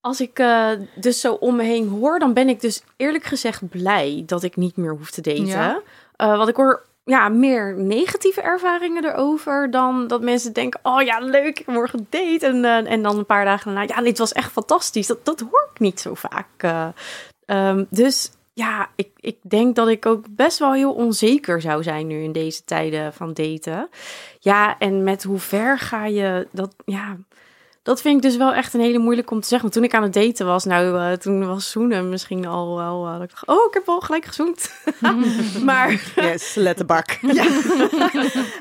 Speaker 6: als ik eh, dus zo om me heen hoor, dan ben ik dus eerlijk gezegd blij dat ik niet meer hoef te daten.
Speaker 5: Ja.
Speaker 6: Eh, want ik hoor ja, meer negatieve ervaringen erover dan dat mensen denken: oh ja, leuk, ik heb morgen date. En, eh, en dan een paar dagen daarna, ja, dit was echt fantastisch. Dat, dat hoor ik niet zo vaak. eh. Ehm, dus ja, ik, ik denk dat ik ook best wel heel onzeker zou zijn nu in deze tijden van daten. Ja, en met hoe ver ga je dat, ja, dat vind ik dus wel echt een hele moeilijk om te zeggen. Want toen ik aan het daten was, nou, eh, toen was zoenen misschien al wel, dacht, oh, ik heb al gelijk gezoend. maar
Speaker 1: Yes, letterbak.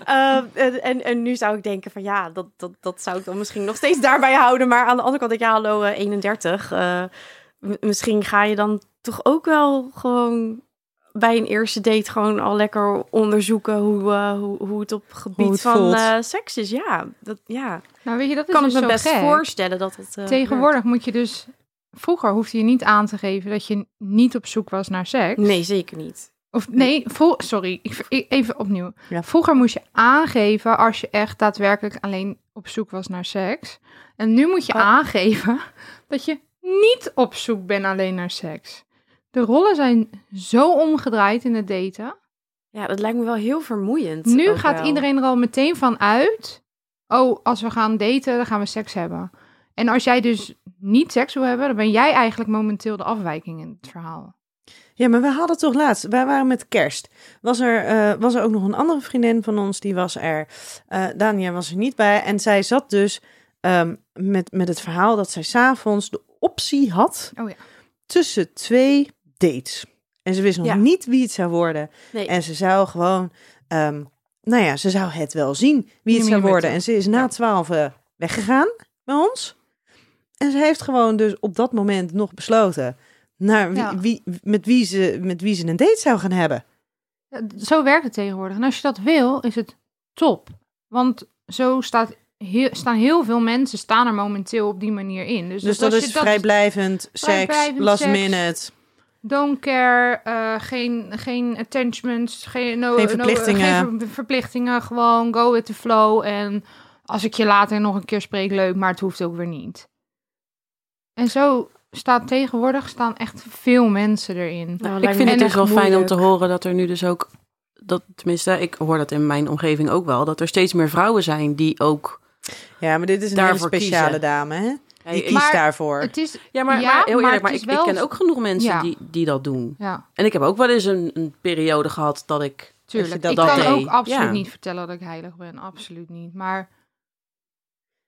Speaker 6: eh, en, en, en nu zou ik denken van ja, dat, dat, dat zou ik dan misschien nog steeds daarbij houden. Maar aan de andere kant, ik, ja, hallo, eh, 31. eh, m- misschien ga je dan toch ook wel gewoon bij een eerste date gewoon al lekker onderzoeken hoe, eh, hoe, hoe het op gebied
Speaker 1: het
Speaker 6: van eh, seks is. Ja, dat, ja.
Speaker 5: Nou, weet je, dat is
Speaker 6: kan
Speaker 5: dus
Speaker 6: ik me
Speaker 5: zo
Speaker 6: best
Speaker 5: gek.
Speaker 6: voorstellen dat het. eh,
Speaker 5: Tegenwoordig moet je dus... Vroeger hoefde je niet aan te geven dat je niet op zoek was naar seks.
Speaker 6: Nee, zeker niet.
Speaker 5: Of nee, vro- sorry, ik- even opnieuw.
Speaker 1: Ja.
Speaker 5: Vroeger moest je aangeven als je echt daadwerkelijk alleen op zoek was naar seks. En nu moet je
Speaker 6: Oh.
Speaker 5: aangeven dat je niet op zoek bent alleen naar seks. De rollen zijn zo omgedraaid in het daten.
Speaker 6: Ja, dat lijkt me wel heel vermoeiend.
Speaker 5: Nu gaat
Speaker 6: wel.
Speaker 5: iedereen er al meteen van uit. Oh, als we gaan daten, dan gaan we seks hebben. En als jij dus niet seks wil hebben, dan ben jij eigenlijk momenteel de afwijking in het verhaal.
Speaker 1: Ja, maar we hadden toch laatst, wij waren met kerst. Was er, eh, was er ook nog een andere vriendin van ons, die was er. eh Dania was er niet bij. En zij zat dus ehm, met, met het verhaal dat zij s'avonds de optie had
Speaker 5: Oh ja.
Speaker 1: tussen twee dates. En ze wist nog
Speaker 6: Ja.
Speaker 1: niet wie het zou worden.
Speaker 6: Nee.
Speaker 1: En ze zou gewoon, ehm, nou ja, ze zou het wel zien wie het zou worden. En ze is na twaalf eh, weggegaan bij ons. En ze heeft gewoon dus op dat moment nog besloten naar wie,
Speaker 5: Ja.
Speaker 1: wie, met, wie ze, met wie ze een date zou gaan hebben.
Speaker 5: Zo werkt het tegenwoordig. En als je dat wil, is het top. Want zo staat heel, staan heel veel mensen staan er momenteel op die manier in. Dus,
Speaker 1: Dus dat
Speaker 5: als
Speaker 1: is vrijblijvend, seks, last
Speaker 5: seks.
Speaker 1: minute.
Speaker 5: Don't care, eh, geen, geen attachments, geen, no,
Speaker 1: Geen verplichtingen.
Speaker 5: No, geen ver- verplichtingen, gewoon go with the flow. En als ik je later nog een keer spreek, leuk, maar het hoeft ook weer niet. En zo staat tegenwoordig staan echt veel mensen erin.
Speaker 6: Nou,
Speaker 2: ik vind het dus wel fijn om te horen dat er nu dus ook, dat, tenminste, ik hoor dat in mijn omgeving ook wel, dat er steeds meer vrouwen zijn die ook.
Speaker 1: Ja, maar dit is een hele speciale
Speaker 2: kiezen.
Speaker 1: dame, hè? Die
Speaker 2: ik-
Speaker 1: kiest
Speaker 5: Maar
Speaker 1: daarvoor.
Speaker 5: Het is,
Speaker 2: ja, maar,
Speaker 5: Ja,
Speaker 2: maar heel
Speaker 5: maar
Speaker 2: eerlijk, maar ik,
Speaker 5: wel-
Speaker 2: ik ken ook genoeg mensen
Speaker 5: Ja.
Speaker 2: die, die dat doen.
Speaker 5: ja,
Speaker 2: En ik heb ook wel eens een, een periode gehad dat ik.
Speaker 5: tuurlijk.
Speaker 1: dat
Speaker 5: ik
Speaker 2: dat
Speaker 5: kan
Speaker 2: deed,
Speaker 5: ook absoluut
Speaker 2: ja.
Speaker 5: niet vertellen dat ik heilig ben, absoluut niet. Maar,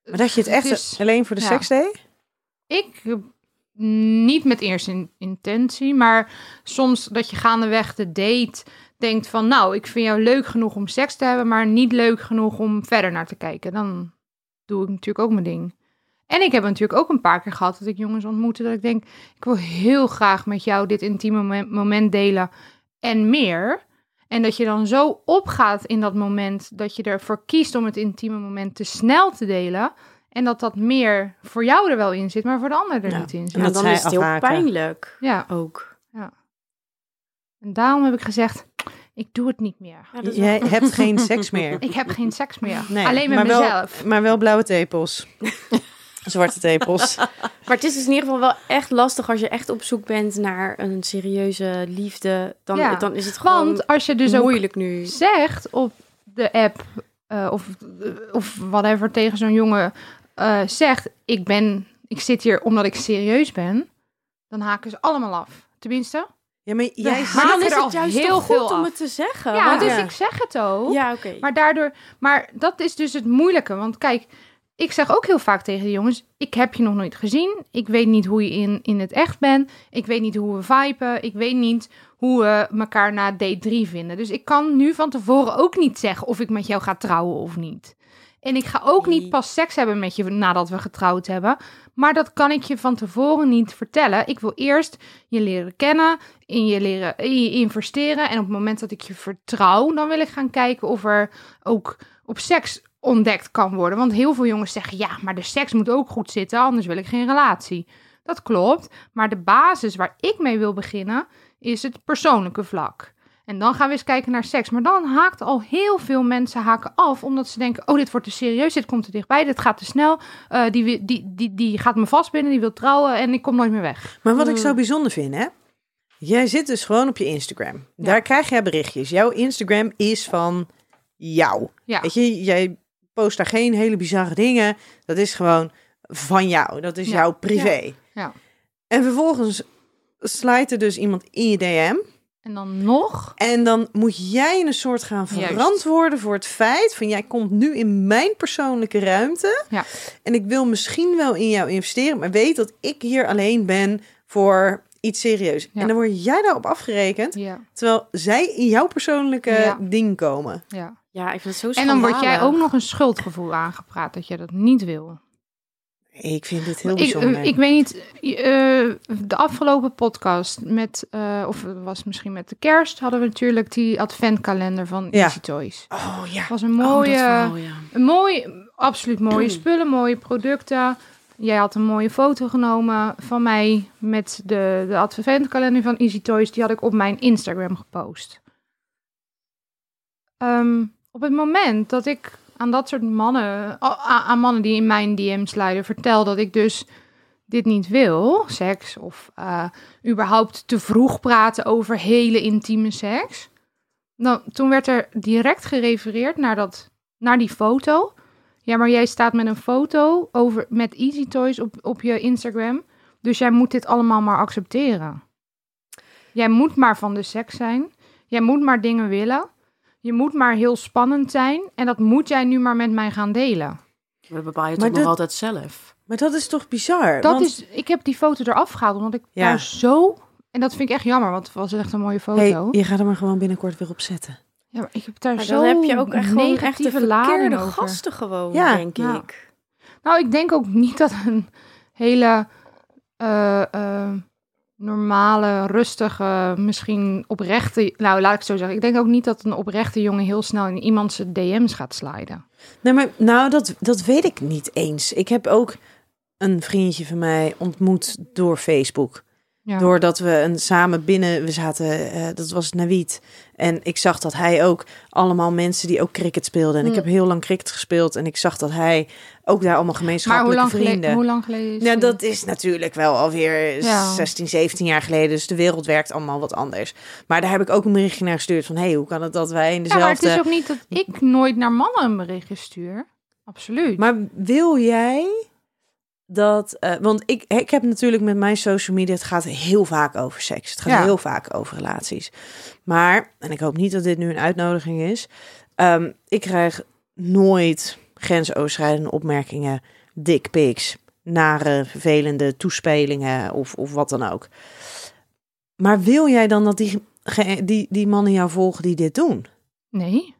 Speaker 1: Maar dat je het echt
Speaker 5: is-
Speaker 1: alleen voor de
Speaker 5: ja.
Speaker 1: seks deed?
Speaker 5: Ik eh, niet met eerste in- intentie, maar soms dat je gaandeweg de date denkt van, nou, ik vind jou leuk genoeg om seks te hebben, maar niet leuk genoeg om verder naar te kijken. Dan doe ik natuurlijk ook mijn ding. En ik heb natuurlijk ook een paar keer gehad dat ik jongens ontmoette dat ik denk, ik wil heel graag met jou dit intieme moment, moment delen en meer. En dat je dan zo opgaat in dat moment dat je ervoor kiest om het intieme moment te snel te delen. En dat dat meer voor jou er wel in zit, maar voor de ander er
Speaker 1: Ja.
Speaker 5: niet in zit.
Speaker 1: En
Speaker 6: Ja,
Speaker 1: dat
Speaker 6: dan is het heel pijnlijk
Speaker 5: Ja,
Speaker 6: ook.
Speaker 5: en daarom heb ik gezegd, ik doe het niet meer.
Speaker 6: Ja,
Speaker 1: Jij hebt geen seks meer.
Speaker 5: Ik heb geen seks meer.
Speaker 1: Nee,
Speaker 5: Alleen met
Speaker 1: maar wel-
Speaker 5: mezelf.
Speaker 1: Maar wel blauwe tepels. Zwarte tepels.
Speaker 6: Maar het is dus in ieder geval wel echt lastig als je echt op zoek bent naar een serieuze liefde. Dan,
Speaker 5: Ja,
Speaker 6: dan is het gewoon
Speaker 5: Want als je dus ook
Speaker 6: moeilijk nu.
Speaker 5: zegt op de app eh, of, of whatever tegen zo'n jongen eh, zegt, ik ben, ik zit hier omdat ik serieus ben, dan haken ze allemaal af. Tenminste.
Speaker 1: Ja, maar jij
Speaker 6: dan
Speaker 5: er
Speaker 6: is
Speaker 5: al
Speaker 6: het juist
Speaker 5: heel veel
Speaker 6: goed om
Speaker 5: af.
Speaker 6: het te zeggen.
Speaker 5: Ja,
Speaker 6: want-
Speaker 5: dus
Speaker 1: ja.
Speaker 5: ik zeg het ook.
Speaker 6: ja oké.
Speaker 5: Maar daardoor, maar dat is dus het moeilijke. Want kijk, ik zeg ook heel vaak tegen de jongens: ik heb je nog nooit gezien. Ik weet niet hoe je in, in het echt bent. Ik weet niet hoe we viben. Ik weet niet hoe we elkaar na date 3 vinden. Dus ik kan nu van tevoren ook niet zeggen of ik met jou ga trouwen of niet. En ik ga ook niet pas seks hebben met je nadat we getrouwd hebben. Maar dat kan ik je van tevoren niet vertellen. Ik wil eerst je leren kennen, in je leren in je investeren. En op het moment dat ik je vertrouw, dan wil ik gaan kijken of er ook op seks ontdekt kan worden. Want heel veel jongens zeggen: ja, maar de seks moet ook goed zitten, anders wil ik geen relatie. Dat klopt. Maar de basis waar ik mee wil beginnen is het persoonlijke vlak. En dan gaan we eens kijken naar seks. Maar dan haakt al heel veel mensen haken af. Omdat ze denken, oh, dit wordt te serieus. Dit komt te dichtbij. Dit gaat te snel. Uh, die, die, die, die, gaat me vastbinden. Die wil trouwen. En ik kom nooit meer weg.
Speaker 1: Maar wat ik zo bijzonder vind, hè? Jij zit dus gewoon op je Instagram. Daar krijg jij berichtjes. Jouw Instagram is van jou.
Speaker 5: Ja.
Speaker 1: Weet je, jij post daar geen hele bizarre dingen. Dat is gewoon van jou. Dat is
Speaker 5: Ja.
Speaker 1: jouw privé.
Speaker 5: Ja.
Speaker 1: En vervolgens slijt er dus iemand in je DM.
Speaker 5: En dan nog.
Speaker 1: En dan moet jij een soort gaan
Speaker 5: Juist.
Speaker 1: verantwoorden voor het feit van jij komt nu in mijn persoonlijke ruimte.
Speaker 5: Ja.
Speaker 1: En ik wil misschien wel in jou investeren, maar weet dat ik hier alleen ben voor iets serieus.
Speaker 5: Ja.
Speaker 1: En dan word jij daarop afgerekend,
Speaker 5: Ja,
Speaker 1: terwijl zij in jouw persoonlijke ding komen.
Speaker 5: ja.
Speaker 6: Ja, ik vind het zo
Speaker 5: En dan word jij ook nog een schuldgevoel aangepraat dat je dat niet wil.
Speaker 1: Ik vind dit heel
Speaker 5: Ik,
Speaker 1: bijzonder.
Speaker 5: eh, ik weet niet, eh, de afgelopen podcast met, eh, of het was misschien met de kerst, hadden we natuurlijk die adventkalender van
Speaker 1: Ja.
Speaker 5: Easy Toys.
Speaker 1: oh ja.
Speaker 5: was een
Speaker 2: Oh, dat
Speaker 5: mooie,
Speaker 2: verhaal, ja.
Speaker 5: een mooi, absoluut mooie spullen, mooie producten. Jij had een mooie foto genomen van mij met de, de adventkalender van Easy Toys. Die had ik op mijn Instagram gepost. Ehm, op het moment dat ik aan dat soort mannen, aan mannen die in mijn DM's leiden, vertel dat ik dus dit niet wil, seks, of eh, überhaupt te vroeg praten over hele intieme seks. Dan, toen werd er direct gerefereerd naar, dat, naar die foto. Ja, maar jij staat met een foto over, met Easy Toys op, op je Instagram. Dus jij moet dit allemaal maar accepteren. Jij moet maar van de seks zijn. Jij moet maar dingen willen. Je moet maar heel spannend zijn. En dat moet jij nu maar met mij gaan delen.
Speaker 2: We bepalen het
Speaker 1: Maar
Speaker 2: toch nog altijd zelf.
Speaker 1: Maar dat is toch bizar?
Speaker 5: Dat
Speaker 1: want-
Speaker 5: is, ik heb die foto eraf gehaald, omdat ik
Speaker 1: Ja.
Speaker 5: daar zo... En dat vind ik echt jammer, want het was echt een mooie foto.
Speaker 1: Hey, je gaat er maar gewoon binnenkort weer op zetten.
Speaker 5: Ja, maar ik heb daar
Speaker 6: Maar
Speaker 5: zo
Speaker 6: dan heb je ook echt gewoon echt de verkeerde gasten gewoon,
Speaker 1: Ja.
Speaker 6: denk
Speaker 5: Ja.
Speaker 6: ik.
Speaker 5: Nou, ik denk ook niet dat een hele eh, eh, normale, rustige, misschien oprechte... Nou, laat ik het zo zeggen. Ik denk ook niet dat een oprechte jongen heel snel in iemands DM's gaat sliden.
Speaker 1: Nee, maar nou, dat, dat weet ik niet eens. Ik heb ook een vriendje van mij ontmoet door Facebook.
Speaker 5: Ja.
Speaker 1: Doordat we een, samen binnen, we zaten, eh, dat was Nawiet. En ik zag dat hij ook allemaal mensen die ook cricket speelden. En ik
Speaker 5: Mm.
Speaker 1: heb heel lang cricket gespeeld. En ik zag dat hij ook daar allemaal
Speaker 5: maar hoe
Speaker 1: gemeenschappelijke
Speaker 5: lang,
Speaker 1: vrienden.
Speaker 5: hoe lang geleden is
Speaker 1: Ja, dat is natuurlijk wel alweer
Speaker 5: Ja.
Speaker 1: 16, 17 jaar geleden. Dus de wereld werkt allemaal wat anders. Maar daar heb ik ook een berichtje naar gestuurd van... hey, hoe kan het dat wij in
Speaker 5: Ja, maar het
Speaker 1: dezelfde...
Speaker 5: is ook niet dat ik nooit naar mannen een berichtje stuur. Absoluut.
Speaker 1: Maar wil jij dat... eh, want ik, ik heb natuurlijk met mijn social media... het gaat heel vaak over seks. Het gaat
Speaker 5: Ja.
Speaker 1: heel vaak over relaties. Maar, en ik hoop niet dat dit nu een uitnodiging is... ehm, ik krijg nooit grensoverschrijdende opmerkingen... dick pics, nare, vervelende toespelingen of, of wat dan ook. Maar wil jij dan dat die, die, die mannen jou volgen die dit doen?
Speaker 5: Nee.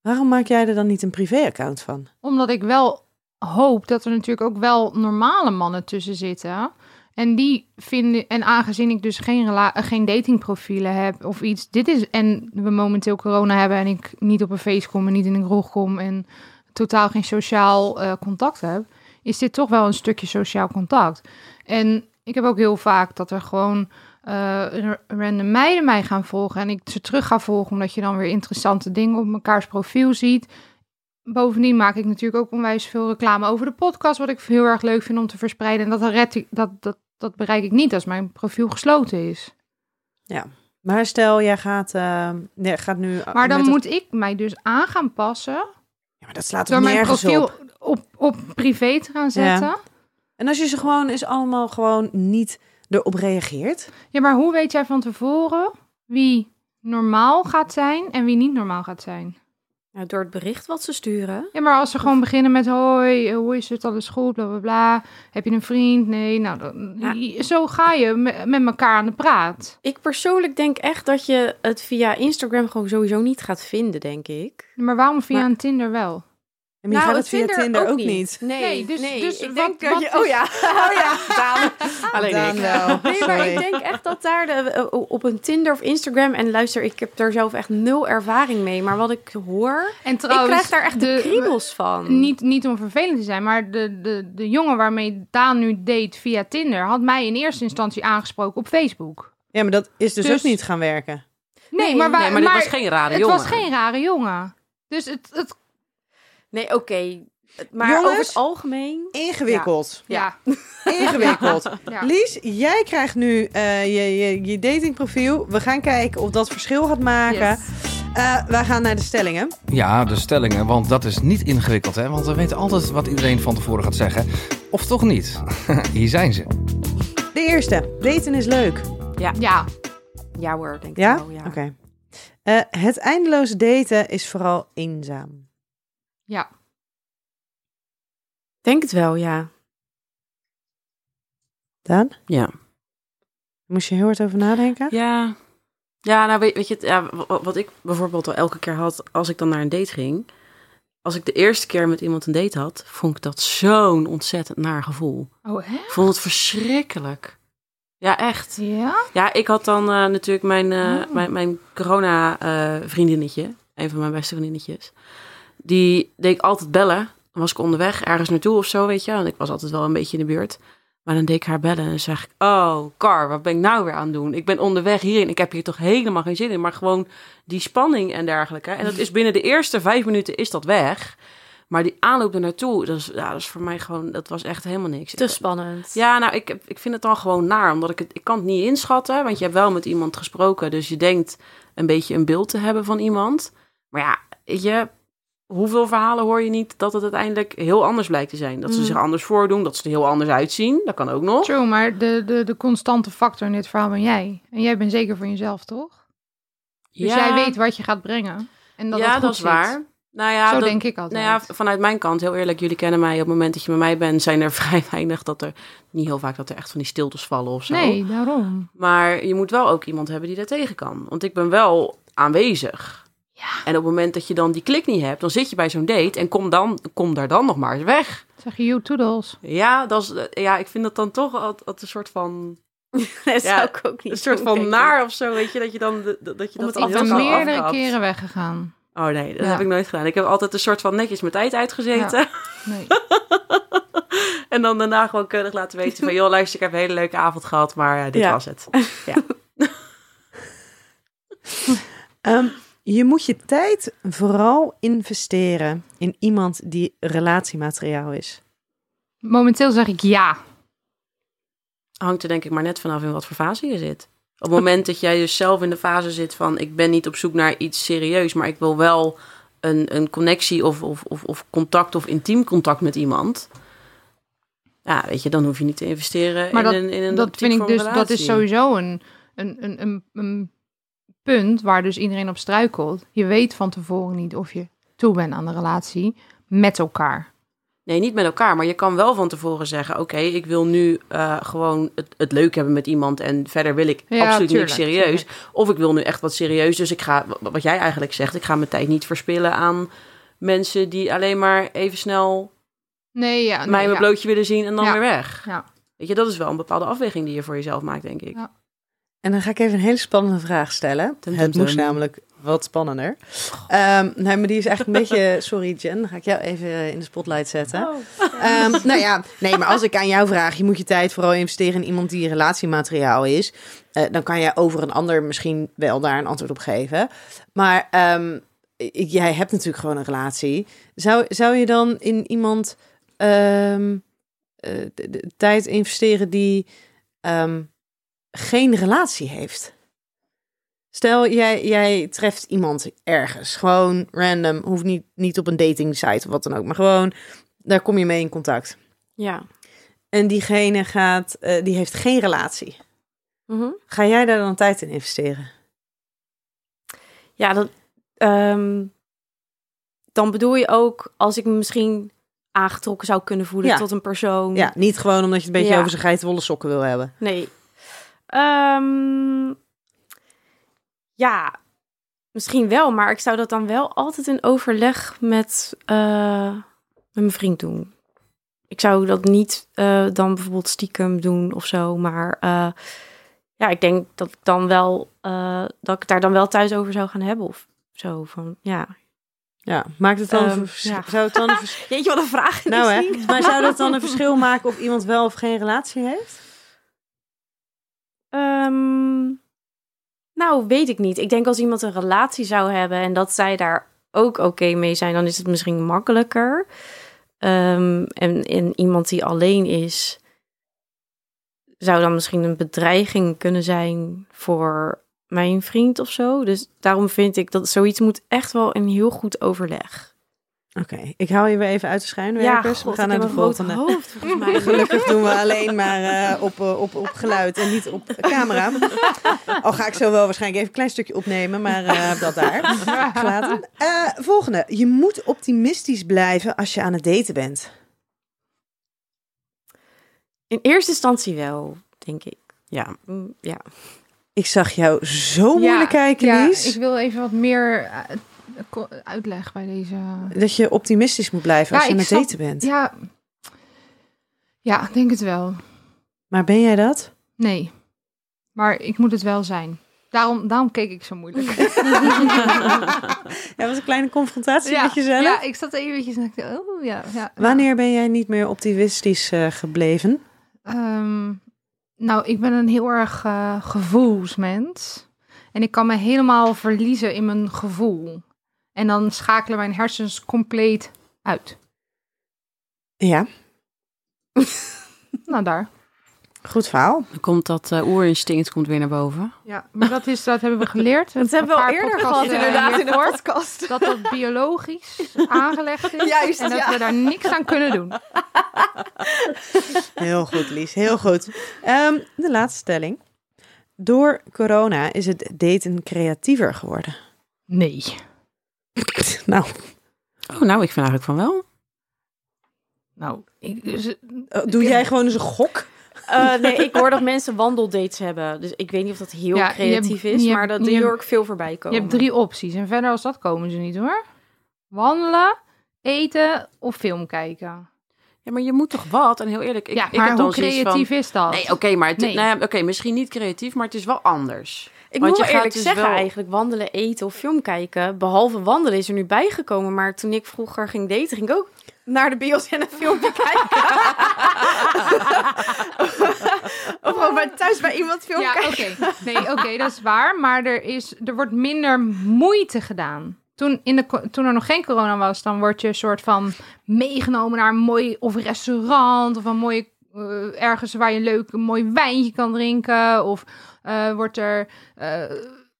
Speaker 1: Waarom maak jij er dan niet een privé-account van?
Speaker 5: Omdat ik wel hoop dat er natuurlijk ook wel normale mannen tussen zitten. En die vinden, en aangezien ik dus geen, rela- eh, geen datingprofielen heb of iets, dit is, en we momenteel corona hebben en ik niet op een feest kom en niet in een kroeg kom en totaal geen sociaal eh, contact heb, is dit toch wel een stukje sociaal contact. En ik heb ook heel vaak dat er gewoon eh, random meiden mij gaan volgen en ik ze terug ga volgen, omdat je dan weer interessante dingen op mekaars profiel ziet. Bovendien maak ik natuurlijk ook onwijs veel reclame over de podcast, wat ik heel erg leuk vind om te verspreiden. En dat, red ik, dat, dat, dat bereik ik niet als mijn profiel gesloten is.
Speaker 1: Maar stel, jij gaat, eh, jij gaat nu...
Speaker 5: Maar dan
Speaker 1: het-
Speaker 5: moet ik mij dus aan gaan passen
Speaker 1: Ja, maar dat slaat
Speaker 5: door mijn
Speaker 1: nergens
Speaker 5: profiel
Speaker 1: op?
Speaker 5: op. Op, privé te gaan zetten. Ja.
Speaker 1: En als je ze gewoon eens allemaal gewoon niet erop reageert...
Speaker 5: maar hoe weet jij van tevoren wie normaal gaat zijn en wie niet normaal gaat zijn?
Speaker 6: Ja, door het bericht wat ze sturen.
Speaker 5: Ja, maar als ze gewoon beginnen met hoi, eh, hoe is het, alles goed, bla bla bla. Heb je een vriend? Nee, nou, dan, zo ga je me- met elkaar aan de praat.
Speaker 6: Ik persoonlijk denk echt dat je het via Instagram gewoon sowieso niet gaat vinden, denk ik.
Speaker 5: Maar waarom via
Speaker 6: Maar-
Speaker 5: een Tinder wel?
Speaker 1: En je gaat het via
Speaker 6: Tinder
Speaker 1: Tinder ook niet.
Speaker 6: Nee,
Speaker 5: Nee, dus-
Speaker 6: nee.
Speaker 5: dus
Speaker 6: ik
Speaker 5: wat-
Speaker 6: denk dat
Speaker 5: wat
Speaker 6: je... Oh ja, oh ja, Daan. Alleen
Speaker 1: Daan
Speaker 6: ik.
Speaker 1: wel,
Speaker 6: Nee, maar
Speaker 1: sorry.
Speaker 6: ik denk echt dat daar de, eh, op een Tinder of Instagram... En luister, ik heb daar zelf echt nul ervaring mee. Maar wat ik hoor...
Speaker 5: En trouwens,
Speaker 6: ik krijg daar echt de,
Speaker 5: de-
Speaker 6: kriebels van.
Speaker 5: Niet, niet om vervelend te zijn, maar de, de, de jongen waarmee Daan nu date via Tinder... had mij in eerste instantie aangesproken op Facebook.
Speaker 1: Ja, maar dat is dus,
Speaker 5: Dus-
Speaker 1: ook niet gaan werken.
Speaker 5: Nee,
Speaker 6: Nee,
Speaker 5: maar, waar,
Speaker 2: Nee, maar dit was geen rare
Speaker 5: het
Speaker 2: jongen.
Speaker 5: was geen rare jongen. Dus het, het
Speaker 6: Nee, oké. Maar
Speaker 1: Jongens?
Speaker 6: over het algemeen...
Speaker 1: Ingewikkeld.
Speaker 5: ja.
Speaker 1: Ingewikkeld.
Speaker 5: Ja.
Speaker 1: Lies, jij krijgt nu eh, je, je, je datingprofiel. We gaan kijken of dat verschil gaat maken.
Speaker 5: Yes.
Speaker 1: Eh, wij gaan naar de stellingen.
Speaker 4: Ja, de stellingen, want dat is niet ingewikkeld, hè? Want we weten altijd wat iedereen van tevoren gaat zeggen. Of toch niet? Hier zijn ze.
Speaker 1: De eerste. Daten is leuk.
Speaker 5: ja,
Speaker 6: Ja hoor, denk
Speaker 1: Ja?
Speaker 6: ik wel. Ja.
Speaker 1: Oké. Eh, het eindeloze daten is vooral eenzaam.
Speaker 5: Ja.
Speaker 6: Denk het wel, ja.
Speaker 1: Daan?
Speaker 2: Ja.
Speaker 1: Moest je heel hard over nadenken?
Speaker 2: Ja. Ja, nou weet, weet je, het, ja, wa- wat ik bijvoorbeeld al elke keer had als ik dan naar een date ging. Als ik de eerste keer met iemand een date had, vond ik dat zo'n ontzettend naar gevoel.
Speaker 5: Oh, hè?
Speaker 2: Ik vond het verschrikkelijk. Ja, echt.
Speaker 5: Ja?
Speaker 2: Ja, ik had dan eh, natuurlijk mijn, eh,
Speaker 5: Oh.
Speaker 2: mijn, mijn corona-vriendinnetje, een van mijn beste vriendinnetjes. Die deed ik altijd bellen. Dan was ik onderweg ergens naartoe of zo, weet je. Want ik was altijd wel een beetje in de buurt. Maar dan deed ik haar bellen en dan zeg ik... Oh, Car, wat ben ik nou weer aan het doen? Ik ben onderweg hierin. Ik heb hier toch helemaal geen zin in. Maar gewoon die spanning en dergelijke. En dat is binnen de eerste vijf minuten is dat weg. Maar die aanloop er naartoe, dat is, ja, dat is voor mij gewoon... Dat was echt helemaal niks.
Speaker 6: Te spannend.
Speaker 2: ja, nou, ik, ik vind het dan gewoon naar. Omdat ik het... Ik kan het niet inschatten. Want je hebt wel met iemand gesproken. Dus je denkt een beetje een beeld te hebben van iemand. Maar ja, weet je... Hoeveel verhalen hoor je niet dat het uiteindelijk heel anders blijkt te zijn? Dat ze
Speaker 6: Mm.
Speaker 2: zich anders voordoen, dat ze er heel anders uitzien. Dat kan ook nog.
Speaker 5: True, maar de, de, de constante factor in dit verhaal ben jij. En jij bent zeker van jezelf, toch? Dus jij weet wat je gaat brengen. En dat
Speaker 2: ja,
Speaker 5: dat
Speaker 2: is
Speaker 5: zit.
Speaker 2: waar. Nou ja,
Speaker 5: Zo
Speaker 2: dat-
Speaker 5: denk ik altijd.
Speaker 2: Nou ja, vanuit mijn kant, heel eerlijk, jullie kennen mij. Op het moment dat je bij mij bent, zijn er vrij weinig dat er... Niet heel vaak dat er echt van die stiltes vallen of zo.
Speaker 5: nee, daarom.
Speaker 2: Maar je moet wel ook iemand hebben die daar tegen kan. Want ik ben wel aanwezig.
Speaker 5: Ja.
Speaker 2: En op het moment dat je dan die klik niet hebt, dan zit je bij zo'n date en kom, dan, kom daar dan nog maar eens weg.
Speaker 5: Zeg je you toodles.
Speaker 2: Ja, dat is, eh, ja ik vind dat dan toch altijd, een soort van,
Speaker 6: Dat
Speaker 2: Ja,
Speaker 6: zou ik ook niet
Speaker 2: een soort van naar of zo, weet je, dat je dan, de- dat je
Speaker 6: Om
Speaker 2: dat dan heel snel
Speaker 5: meerdere keren weggegaan.
Speaker 2: Oh nee, dat
Speaker 5: Ja.
Speaker 2: heb ik nooit gedaan. Ik heb altijd een soort van netjes mijn tijd uitgezeten.
Speaker 5: Nee.
Speaker 2: en dan daarna gewoon keurig laten weten van, joh, luister, ik heb een hele leuke avond gehad, maar dit
Speaker 6: Ja.
Speaker 2: was het.
Speaker 1: Ehm, je moet je tijd vooral investeren in iemand die relatiemateriaal is.
Speaker 5: Momenteel zeg ik ja.
Speaker 2: hangt er denk ik maar net vanaf in wat voor fase je zit. Op het moment dat jij dus zelf in de fase zit van... ik ben niet op zoek naar iets serieus... maar ik wil wel een, een connectie of, of, of, of contact of intiem contact met iemand... ja, weet je, dan hoef je niet te investeren
Speaker 5: Maar
Speaker 2: in
Speaker 5: dat,
Speaker 2: een, in een
Speaker 5: dat vind ik dus, dat is sowieso een, een, een, een, een punt waar dus iedereen op struikelt. Je weet van tevoren niet of je toe bent aan de relatie met elkaar.
Speaker 2: Nee, niet met elkaar, maar je kan wel van tevoren zeggen... oké, ik wil nu eh, gewoon het, het leuk hebben met iemand... en verder wil ik
Speaker 5: Ja,
Speaker 2: absoluut
Speaker 5: tuurlijk,
Speaker 2: niks serieus.
Speaker 5: tuurlijk.
Speaker 2: Of ik wil nu echt wat serieus. Dus ik ga, wa- wat jij eigenlijk zegt... ik ga mijn tijd niet verspillen aan mensen... die alleen maar even snel
Speaker 5: Nee, ja. nee,
Speaker 2: mij mijn
Speaker 5: ja.
Speaker 2: blootje willen zien en dan weer weg.
Speaker 5: Ja.
Speaker 2: Weet je, dat is wel een bepaalde afweging die je voor jezelf maakt, denk ik.
Speaker 5: Ja.
Speaker 1: En dan ga ik even een hele spannende vraag stellen.
Speaker 2: Tum, tum,
Speaker 1: Het moest namelijk wat spannender. Ehm, nee, maar die is eigenlijk een beetje... Sorry Jen, dan ga ik jou even in de spotlight zetten. Ehm, nou ja, nee, maar als ik aan jou vraag... je moet je tijd vooral investeren in iemand die relatiemateriaal is... eh, dan kan jij over een ander misschien wel daar een antwoord op geven. Maar i- jij hebt natuurlijk gewoon een relatie. Zou, zou je dan in iemand eh, de, de tijd investeren die geen relatie heeft? Stel, jij, jij treft iemand ergens. Gewoon random. Hoeft niet, niet op een dating site of wat dan ook. Maar gewoon, daar kom je mee in contact.
Speaker 6: Ja.
Speaker 1: En diegene gaat, eh, die heeft geen relatie.
Speaker 6: Mhm.
Speaker 1: Ga jij daar dan tijd in investeren?
Speaker 6: Ja, dat, ehm, dan bedoel je ook als ik me misschien aangetrokken zou kunnen voelen
Speaker 1: Ja.
Speaker 6: tot een persoon.
Speaker 1: Ja, niet gewoon omdat je het een beetje
Speaker 6: Ja.
Speaker 1: over zijn geitenwolle sokken wil hebben.
Speaker 6: Nee. Ehm, ja, misschien wel, maar ik zou dat dan wel altijd in overleg met, eh, met mijn vriend doen. Ik zou dat niet eh, dan bijvoorbeeld stiekem doen of zo, maar eh, ja, ik denk dat ik dan wel dat ik daar dan wel thuis over zou gaan hebben of zo. Van ja,
Speaker 1: Ja, maakt het dan een vers-
Speaker 6: ja.
Speaker 1: zou het dan een
Speaker 6: Jeetje, wat een vraag.
Speaker 1: Nou hè, maar zou dat dan een verschil maken of iemand wel of geen relatie heeft?
Speaker 6: Ehm, nou, weet ik niet. Ik denk als iemand een relatie zou hebben en dat zij daar ook oké mee zijn, dan is het misschien makkelijker. Ehm, en, en iemand die alleen is, zou dan misschien een bedreiging kunnen zijn voor mijn vriend of zo. Dus daarom vind ik dat zoiets moet echt wel een heel goed overleg.
Speaker 1: Oké, ik hou je weer even uit de schijnwerpers.
Speaker 6: God,
Speaker 1: We gaan naar de volgende.
Speaker 6: hoofd volgens mij.
Speaker 1: Gelukkig doen we alleen maar eh, op, eh, op, op geluid en niet op camera. Al ga ik zo wel waarschijnlijk even een klein stukje opnemen, maar eh, dat daar volgende. Je moet optimistisch blijven als je aan het daten bent.
Speaker 6: In eerste instantie wel, denk ik.
Speaker 2: Ja,
Speaker 6: Mm, Ja.
Speaker 1: Ik zag jou zo moeilijk kijken,
Speaker 5: ja,
Speaker 1: Lies.
Speaker 5: ik wil even wat meer uitleg bij deze.
Speaker 1: Dat je optimistisch moet blijven als je aan het daten bent.
Speaker 5: Ja, ja, ik denk het wel.
Speaker 1: Maar ben jij dat?
Speaker 5: Nee, maar ik moet het wel zijn. Daarom, daarom keek ik zo moeilijk.
Speaker 1: Ja, was een kleine confrontatie
Speaker 5: ja,
Speaker 1: met jezelf.
Speaker 5: ja, ik zat eventjes en ik dacht, oh ja. ja.
Speaker 1: Wanneer ben jij niet meer optimistisch eh, gebleven?
Speaker 5: Ehm, nou, ik ben een heel erg eh, gevoelsmens. En ik kan me helemaal verliezen in mijn gevoel. En dan schakelen mijn hersens compleet uit.
Speaker 1: Ja,
Speaker 5: Nou, daar.
Speaker 1: goed verhaal.
Speaker 2: dan komt dat eh, oerinstinct komt weer naar boven.
Speaker 5: Ja, maar dat, is, dat hebben we geleerd.
Speaker 6: Dat hebben we al eerder gehad
Speaker 5: eh,
Speaker 6: inderdaad in de podcast.
Speaker 5: Dat dat biologisch aangelegd is.
Speaker 6: Juist,
Speaker 5: en dat
Speaker 6: ja.
Speaker 5: we daar niks aan kunnen doen.
Speaker 1: Heel goed, Lies. Heel goed. Ehm, de laatste stelling. Door corona is het daten creatiever geworden.
Speaker 5: Nee.
Speaker 1: Nou,
Speaker 2: Oh, nou, ik vind eigenlijk van wel.
Speaker 5: Nou, ik, dus,
Speaker 1: eh, doe jij gewoon eens een gok?
Speaker 6: Eh, nee, ik hoor dat mensen wandeldates hebben. Dus ik weet niet of dat heel
Speaker 5: Ja, je
Speaker 6: creatief
Speaker 5: hebt-
Speaker 6: is,
Speaker 5: je
Speaker 6: maar dat
Speaker 5: je
Speaker 6: die hoor ik veel voorbij
Speaker 5: je
Speaker 6: komen.
Speaker 5: hebt drie opties. En verder als dat komen ze niet hoor. Wandelen, eten of film kijken.
Speaker 2: Ja, maar je moet toch wat? En heel eerlijk, ik,
Speaker 5: ja,
Speaker 2: ik
Speaker 5: maar
Speaker 2: heb dan
Speaker 5: hoe creatief
Speaker 2: van...
Speaker 5: is dat?
Speaker 2: Nee, oké, maar het,
Speaker 5: Nee.
Speaker 2: nou ja, oké, misschien niet creatief, maar het is wel anders.
Speaker 6: Ik
Speaker 2: Want
Speaker 6: moet
Speaker 2: je
Speaker 6: eerlijk
Speaker 2: dus
Speaker 6: zeggen
Speaker 2: wel-
Speaker 6: eigenlijk, wandelen, eten of film kijken. Behalve wandelen is er nu bijgekomen. Maar toen ik vroeger ging daten, ging ik ook naar de bios en een filmpje kijken. of gewoon bij, thuis bij iemand film
Speaker 5: Ja, oké.
Speaker 6: kijken.
Speaker 5: Nee, oké, dat is waar. Maar er, is, er wordt minder moeite gedaan. Toen, in de, toen er nog geen corona was, dan word je een soort van meegenomen naar een mooi of restaurant of een mooie eh, ergens waar je leuk een mooi wijntje kan drinken. Of eh, wordt er eh,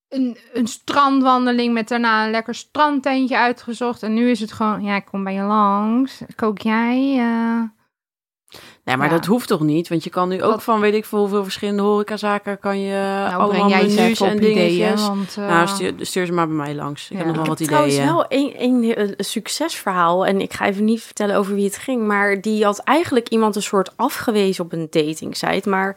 Speaker 5: een, een strandwandeling met daarna een lekker strandtentje uitgezocht. En nu is het gewoon, ja, ik kom bij je langs. Kook jij?
Speaker 2: Nee, maar
Speaker 5: Ja.
Speaker 2: dat hoeft toch niet? Want je kan nu ook van weet ik veel hoeveel verschillende horecazaken kan je
Speaker 5: nou,
Speaker 2: allemaal
Speaker 5: jij
Speaker 2: menus en
Speaker 5: op ideeën.
Speaker 2: dingetjes.
Speaker 5: Want, eh,
Speaker 2: Nou, stuur, stuur ze maar bij mij langs. Ik
Speaker 5: Ja.
Speaker 2: heb nog wel wat
Speaker 6: heb trouwens
Speaker 2: ideeën.
Speaker 6: wel een, een, een succesverhaal. En ik ga even niet vertellen over wie het ging. Maar die had eigenlijk iemand een soort afgewezen op een datingsite. Maar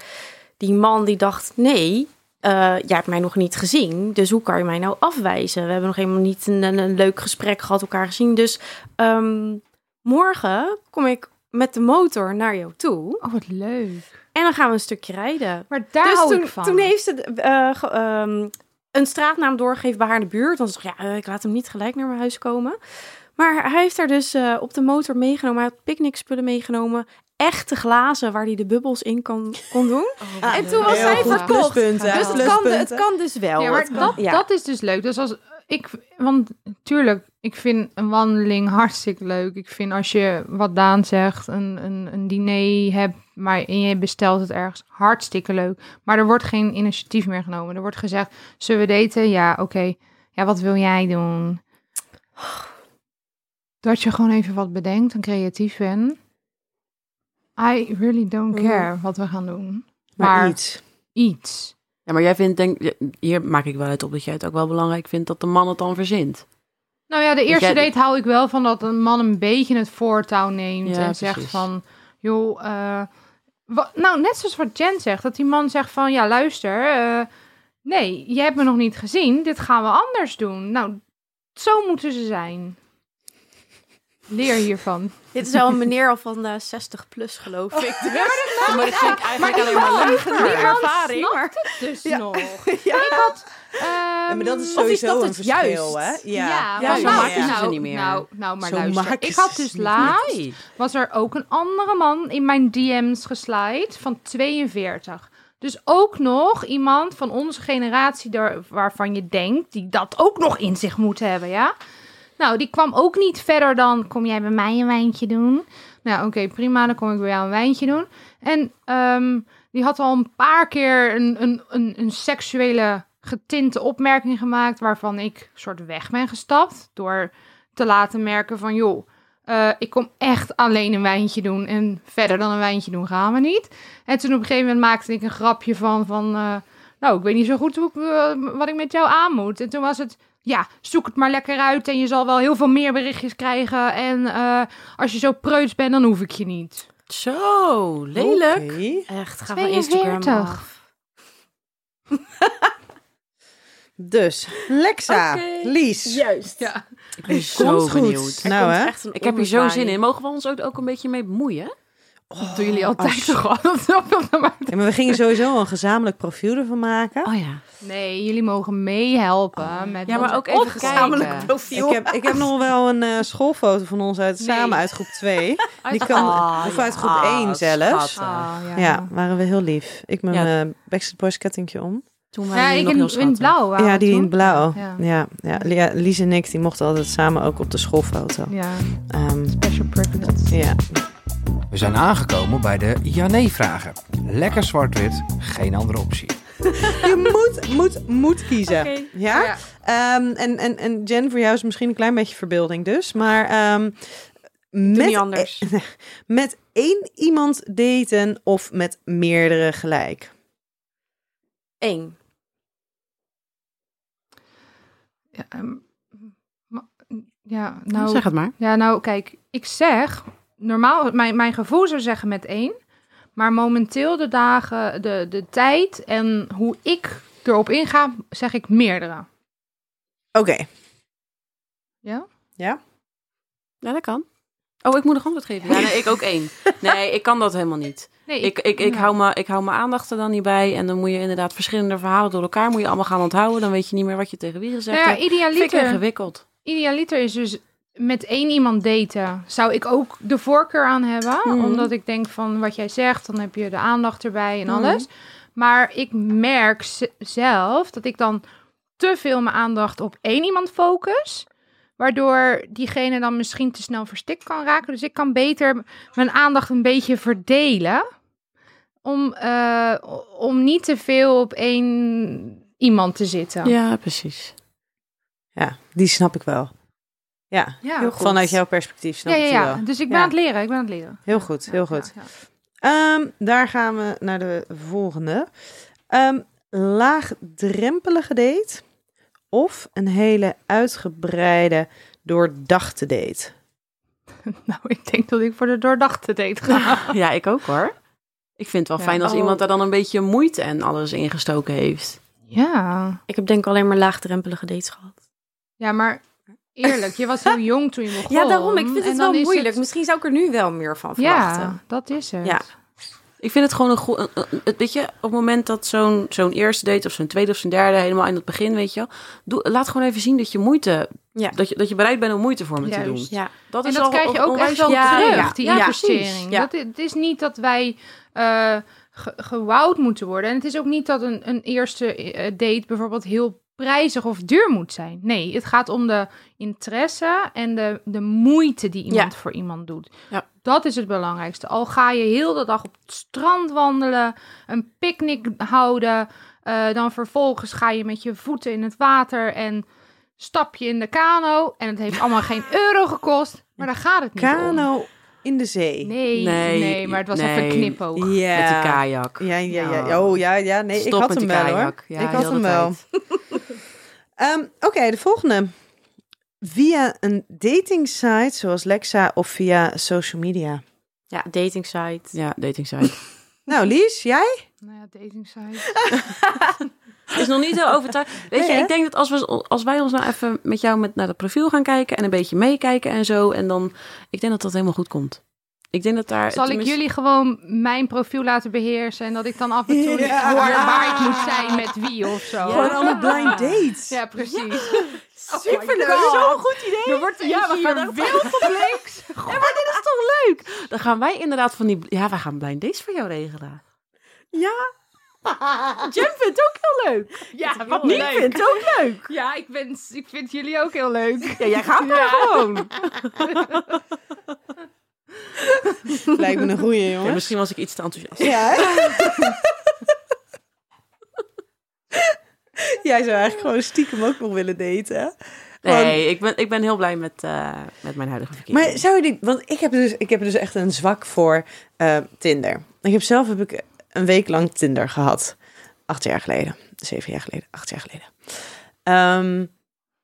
Speaker 6: die man die dacht, nee, eh, jij hebt mij nog niet gezien. Dus hoe kan je mij nou afwijzen? We hebben nog helemaal niet een, een, een leuk gesprek gehad, elkaar gezien. Dus ehm, morgen kom ik met de motor naar jou toe.
Speaker 5: Oh, wat leuk.
Speaker 6: En dan gaan we een stukje rijden.
Speaker 5: Maar daar
Speaker 6: dus
Speaker 5: hou
Speaker 6: toen,
Speaker 5: ik van.
Speaker 6: toen heeft ze eh, ge- ehm, een straatnaam doorgegeven bij haar in de buurt. Dan dacht ik, ja, eh, ik laat hem niet gelijk naar mijn huis komen. Maar hij heeft haar dus eh, op de motor meegenomen. Hij had picknickspullen meegenomen. Echte glazen waar hij de bubbels in kon, kon doen. en toen was zij
Speaker 1: goed.
Speaker 6: verkocht.
Speaker 1: Pluspunten,
Speaker 6: Dus het kan, het kan dus wel.
Speaker 5: Ja, maar dat,
Speaker 6: ja.
Speaker 5: dat is dus leuk. Dus als ik, want tuurlijk, ik vind een wandeling hartstikke leuk. Ik vind als je, wat Daan zegt, een, een, een diner hebt, maar en je bestelt het ergens, hartstikke leuk. Maar er wordt geen initiatief meer genomen. Er wordt gezegd, zullen we daten? Ja, oké. Ja, wat wil jij doen? Dat je gewoon even wat bedenkt en creatief bent. I really don't
Speaker 6: Mhm.
Speaker 5: care wat we gaan doen.
Speaker 1: Maar,
Speaker 5: Maar-
Speaker 1: iets.
Speaker 5: Iets.
Speaker 2: Ja, maar jij vindt, denk, hier maak ik wel uit op dat jij het ook wel belangrijk vindt dat de man het dan verzint.
Speaker 5: Nou ja, de eerste
Speaker 2: jij-
Speaker 5: date hou ik wel van dat een man een beetje het voortouw neemt
Speaker 2: Ja,
Speaker 5: en zegt
Speaker 2: precies.
Speaker 5: van, joh, eh, wa- nou net zoals wat Jen zegt, dat die man zegt van, ja luister, eh, nee, je hebt me nog niet gezien, dit gaan we anders doen. Nou, zo moeten ze zijn. Leer hiervan.
Speaker 6: Dit is wel een meneer al van de 60 plus, geloof ik. Dus.
Speaker 2: Ja, maar dat vind ik eigenlijk alleen maar
Speaker 6: ervaring,
Speaker 5: het dus
Speaker 1: Ja.
Speaker 5: nog.
Speaker 1: Ja.
Speaker 5: Ik had...
Speaker 1: Ja, maar dat is
Speaker 5: ehm,
Speaker 6: is
Speaker 1: sowieso
Speaker 6: dat
Speaker 1: een verschil,
Speaker 6: juist?
Speaker 1: hè?
Speaker 5: Ja,
Speaker 1: Ja,
Speaker 2: Ja,
Speaker 5: nou,
Speaker 2: maken ze
Speaker 5: nou,
Speaker 2: ze niet meer.
Speaker 5: Nou, nou maar
Speaker 1: Zo
Speaker 5: luister. Ik had dus laatst, was er ook een andere man in mijn DM's geslide van 42. Dus ook nog iemand van onze generatie daar, waarvan je denkt, die dat ook nog in zich moet hebben, ja? Nou, die kwam ook niet verder dan, kom jij bij mij een wijntje doen? Nou, oké, prima, dan kom ik bij jou een wijntje doen. En ehm, die had al een paar keer een, een, een, een seksuele getinte opmerking gemaakt, waarvan ik soort weg ben gestapt, door te laten merken van, joh, eh, ik kom echt alleen een wijntje doen en verder dan een wijntje doen gaan we niet. En toen op een gegeven moment maakte ik een grapje van, van eh, nou, ik weet niet zo goed hoe ik, eh, wat ik met jou aan moet. En toen was het, ja, zoek het maar lekker uit en je zal wel heel veel meer berichtjes krijgen. En eh, als je zo preuts bent, dan hoef ik je niet.
Speaker 2: Zo, lelijk.
Speaker 1: Oké.
Speaker 6: Echt, ga van Instagram
Speaker 5: 42.
Speaker 6: af.
Speaker 1: Dus, Lexa. Lies.
Speaker 6: Juist.
Speaker 5: Ja.
Speaker 2: Ik ben zo benieuwd.
Speaker 6: Er
Speaker 1: Nou, hè?
Speaker 6: echt een
Speaker 2: Ik heb hier zo zin in. Mogen we ons ook, ook een beetje mee bemoeien?
Speaker 5: Dat doen jullie altijd
Speaker 1: als-
Speaker 5: toch al?
Speaker 1: Ja, maar we gingen sowieso een gezamenlijk profiel ervan maken.
Speaker 2: Oh ja.
Speaker 5: Nee, jullie mogen meehelpen met
Speaker 2: Ja, maar ook even
Speaker 6: Gezamenlijk
Speaker 2: kijken.
Speaker 6: profiel.
Speaker 1: Ik heb, ik heb nog wel een eh, schoolfoto van ons uit,
Speaker 5: Nee.
Speaker 1: samen uit groep 2. Die kan,
Speaker 2: Ah,
Speaker 1: of uit groep 1 zelfs.
Speaker 2: schat.
Speaker 5: Ah, ja.
Speaker 1: Ja, waren we heel lief. Ik met
Speaker 2: Ja.
Speaker 1: mijn Backstreet Boys kettingje om.
Speaker 2: Toen
Speaker 5: Ja,
Speaker 2: waren
Speaker 5: ik
Speaker 2: nog
Speaker 5: in,
Speaker 2: heel
Speaker 5: in
Speaker 2: schattig.
Speaker 5: blauw. waren
Speaker 1: ja, die in
Speaker 5: toen.
Speaker 1: blauw.
Speaker 5: Ja.
Speaker 1: Ja. Ja, ja. Lies en ik die mochten altijd samen ook op de schoolfoto.
Speaker 5: Ja,
Speaker 1: Ehm,
Speaker 5: special privilege.
Speaker 1: ja.
Speaker 4: We zijn aangekomen bij de ja-nee-vragen. Lekker zwart-wit, geen andere optie.
Speaker 1: Je moet, moet, moet kiezen. Ja?
Speaker 5: Oh ja.
Speaker 1: Ehm, en, en, en Jen, voor jou is misschien een klein beetje verbeelding dus. Maar ehm, met,
Speaker 6: niet anders.
Speaker 1: met één iemand daten of met meerdere gelijk?
Speaker 6: Eén.
Speaker 5: Ja, ehm, ja,
Speaker 2: Nou,
Speaker 5: nou,
Speaker 2: zeg het maar.
Speaker 5: ja, nou, kijk, ik zeg, normaal, mijn, mijn gevoel zou zeggen met één. Maar momenteel de dagen, de, de tijd en hoe ik erop inga, zeg ik meerdere.
Speaker 1: Oké.
Speaker 5: Ja?
Speaker 1: Ja?
Speaker 2: Ja, dat kan. Oh, ik moet nog antwoord geven. Ja, nee, ik ook één. Nee, ik kan dat helemaal niet.
Speaker 5: Nee,
Speaker 2: Ik, ik, ik,
Speaker 5: ja.
Speaker 2: hou me, ik hou mijn aandacht er dan niet bij. En dan moet je inderdaad verschillende verhalen door elkaar moet je allemaal gaan onthouden. Dan weet je niet meer wat je tegen wie gezegd
Speaker 5: Nou ja,
Speaker 2: hebt. Vind ik
Speaker 5: idealiter,
Speaker 2: ingewikkeld.
Speaker 5: idealiter is dus met één iemand daten. Zou ik ook de voorkeur aan hebben.
Speaker 2: Mhm.
Speaker 5: Omdat ik denk van wat jij zegt, dan heb je de aandacht erbij en
Speaker 2: Mhm.
Speaker 5: alles. Maar ik merk zelf dat ik dan te veel mijn aandacht op één iemand focus. Waardoor diegene dan misschien te snel verstikt kan raken. Dus ik kan beter mijn aandacht een beetje verdelen. Om, eh, om niet te veel op één iemand te zitten.
Speaker 2: Ja, precies.
Speaker 1: Ja, die snap ik wel. Ja,
Speaker 5: Ja.
Speaker 1: heel goed. vanuit jouw perspectief snap
Speaker 5: Ja, ja,
Speaker 1: ik
Speaker 5: ja.
Speaker 1: wel.
Speaker 5: Dus ik ben
Speaker 1: Ja.
Speaker 5: aan het leren. Ik ben aan het leren.
Speaker 1: Heel goed, heel
Speaker 5: Ja,
Speaker 1: goed.
Speaker 5: ja, ja.
Speaker 1: Ehm, daar gaan we naar de volgende. Ehm, laagdrempelige date of een hele uitgebreide doordachte date?
Speaker 5: Nou, ik denk dat ik voor de doordachte date ga.
Speaker 2: Ja, ik ook hoor. Ik vind het wel
Speaker 5: Ja.
Speaker 2: fijn als
Speaker 6: Oh.
Speaker 2: iemand daar dan een beetje moeite en alles ingestoken heeft.
Speaker 5: Ja.
Speaker 6: Ik heb denk ik alleen maar laagdrempelige dates gehad.
Speaker 5: Ja, maar eerlijk, je was heel jong toen je begon.
Speaker 6: Ja, daarom. Ik vind het wel moeilijk.
Speaker 5: het-
Speaker 6: Misschien zou ik er nu wel meer van verwachten.
Speaker 5: Ja, dat is het.
Speaker 6: Ja.
Speaker 2: Ik vind het gewoon een goed... Weet je, op het moment dat zo'n zo'n eerste date of zo'n tweede of zo'n derde, helemaal in het begin, weet je doe, laat gewoon even zien dat je moeite,
Speaker 6: Ja.
Speaker 2: dat je, dat je bereid bent om moeite voor me te doen.
Speaker 6: Ja.
Speaker 2: Dat
Speaker 5: En
Speaker 2: is
Speaker 5: dat
Speaker 2: al
Speaker 5: krijg je ook echt wel.
Speaker 6: Ja,
Speaker 5: terug, die investering. Dat, het is niet dat wij eh ge- gewouwd moeten worden. En het is ook niet dat een, een eerste eh, date bijvoorbeeld heel prijzig of duur moet zijn. Nee, het gaat om de interesse en de, de moeite die iemand voor iemand doet.
Speaker 2: Ja.
Speaker 5: Dat is het belangrijkste. Al ga je heel de dag op het strand wandelen, een picknick houden, eh, dan vervolgens ga je met je voeten in het water en stap je in de kano. En het heeft allemaal geen euro gekost, maar daar gaat het niet om.
Speaker 1: Kano in de zee.
Speaker 5: Nee, nee,
Speaker 2: Nee,
Speaker 5: maar het was
Speaker 2: nee.
Speaker 5: even knipoog.
Speaker 1: Ja.
Speaker 2: Met die kajak.
Speaker 1: Ja, ja, ja. Oh, ja, ja. Nee, ik had
Speaker 2: met
Speaker 1: hem wel hoor.
Speaker 2: Ja,
Speaker 1: ik had hem
Speaker 2: de
Speaker 1: wel. Ehm, Oké, de volgende. via een dating site zoals Lexa of via social media?
Speaker 6: Ja, dating site.
Speaker 2: Ja, dating site.
Speaker 1: Nou, Lies, jij?
Speaker 5: Nou ja, dating site.
Speaker 2: is nog niet heel overtuigd. Weet
Speaker 1: Nee,
Speaker 2: je,
Speaker 1: hè?
Speaker 2: ik denk dat als, we, als wij ons nou even met jou met, naar dat profiel gaan kijken en een beetje meekijken en zo, en dan, ik denk dat dat helemaal goed komt. Ik denk dat daar.
Speaker 5: Zal ik jullie gewoon mijn profiel laten beheersen en dat ik dan af en toe
Speaker 1: Ja.
Speaker 5: hoor waar ik moet zijn met wie of zo?
Speaker 1: Gewoon allemaal blind dates.
Speaker 5: Ja, precies.
Speaker 6: Superleuk.
Speaker 5: God.
Speaker 6: goed idee.
Speaker 5: Er wordt
Speaker 2: Ja, we
Speaker 5: hier
Speaker 2: gaan ook-
Speaker 5: wild op links.
Speaker 2: Ja, maar dit is toch leuk? Dan gaan wij inderdaad van die. Ja, wij gaan blind dates voor jou regelen.
Speaker 6: Ja.
Speaker 2: Jem vindt ook heel leuk.
Speaker 5: Ja, wat leuk.
Speaker 2: vindt het ook leuk.
Speaker 5: Ja, ik, ben, ik vind jullie ook heel leuk.
Speaker 2: Ja, jij gaat maar gewoon.
Speaker 1: Lijkt me een goeie,
Speaker 2: Ja,
Speaker 1: jongens.
Speaker 2: misschien was ik iets te enthousiast.
Speaker 1: Ja, hè? Jij zou eigenlijk gewoon stiekem ook nog willen daten.
Speaker 2: Nee, ik ben, ik ben heel blij met, eh, met mijn huidige verkiezing.
Speaker 1: Maar zou je die... Want ik heb dus, ik heb dus echt een zwak voor eh, Tinder. Ik heb zelf heb ik een week lang Tinder gehad. Acht jaar geleden. Zeven jaar geleden. Acht jaar geleden. Ehm,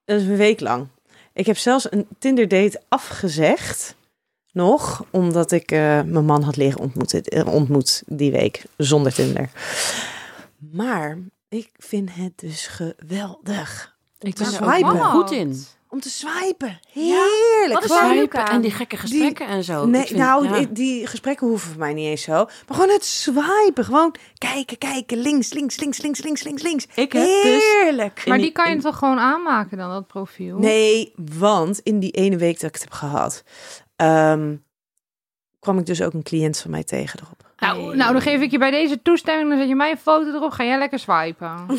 Speaker 1: dat is een week lang. Ik heb zelfs een Tinder date afgezegd. Nog, omdat ik eh, mijn man had leren ontmoeten, eh, ontmoet die week. Zonder Tinder. Maar ik vind het dus geweldig.
Speaker 2: ik ben er goed in.
Speaker 1: Om te swipen. Heerlijk. Gewoon-
Speaker 6: leuk
Speaker 2: Swipen
Speaker 6: aan?
Speaker 2: En die gekke gesprekken en zo.
Speaker 1: Nee,
Speaker 2: vind-
Speaker 1: nou,
Speaker 2: ja.
Speaker 1: die, die gesprekken hoeven voor mij niet eens zo. Maar gewoon het swipen. Gewoon kijken, kijken. Links, links, links, links, links, links, links.
Speaker 2: Ik heb dus-
Speaker 1: Heerlijk.
Speaker 5: Maar die kan je
Speaker 2: in-
Speaker 5: toch gewoon aanmaken dan, dat profiel?
Speaker 1: Nee, want in die ene week dat ik het heb gehad... ehm, kwam ik dus ook een cliënt van mij tegen erop.
Speaker 5: Nou, nou, dan geef ik je bij deze toestemming, dan zet je mijn foto erop, ga jij lekker swipen.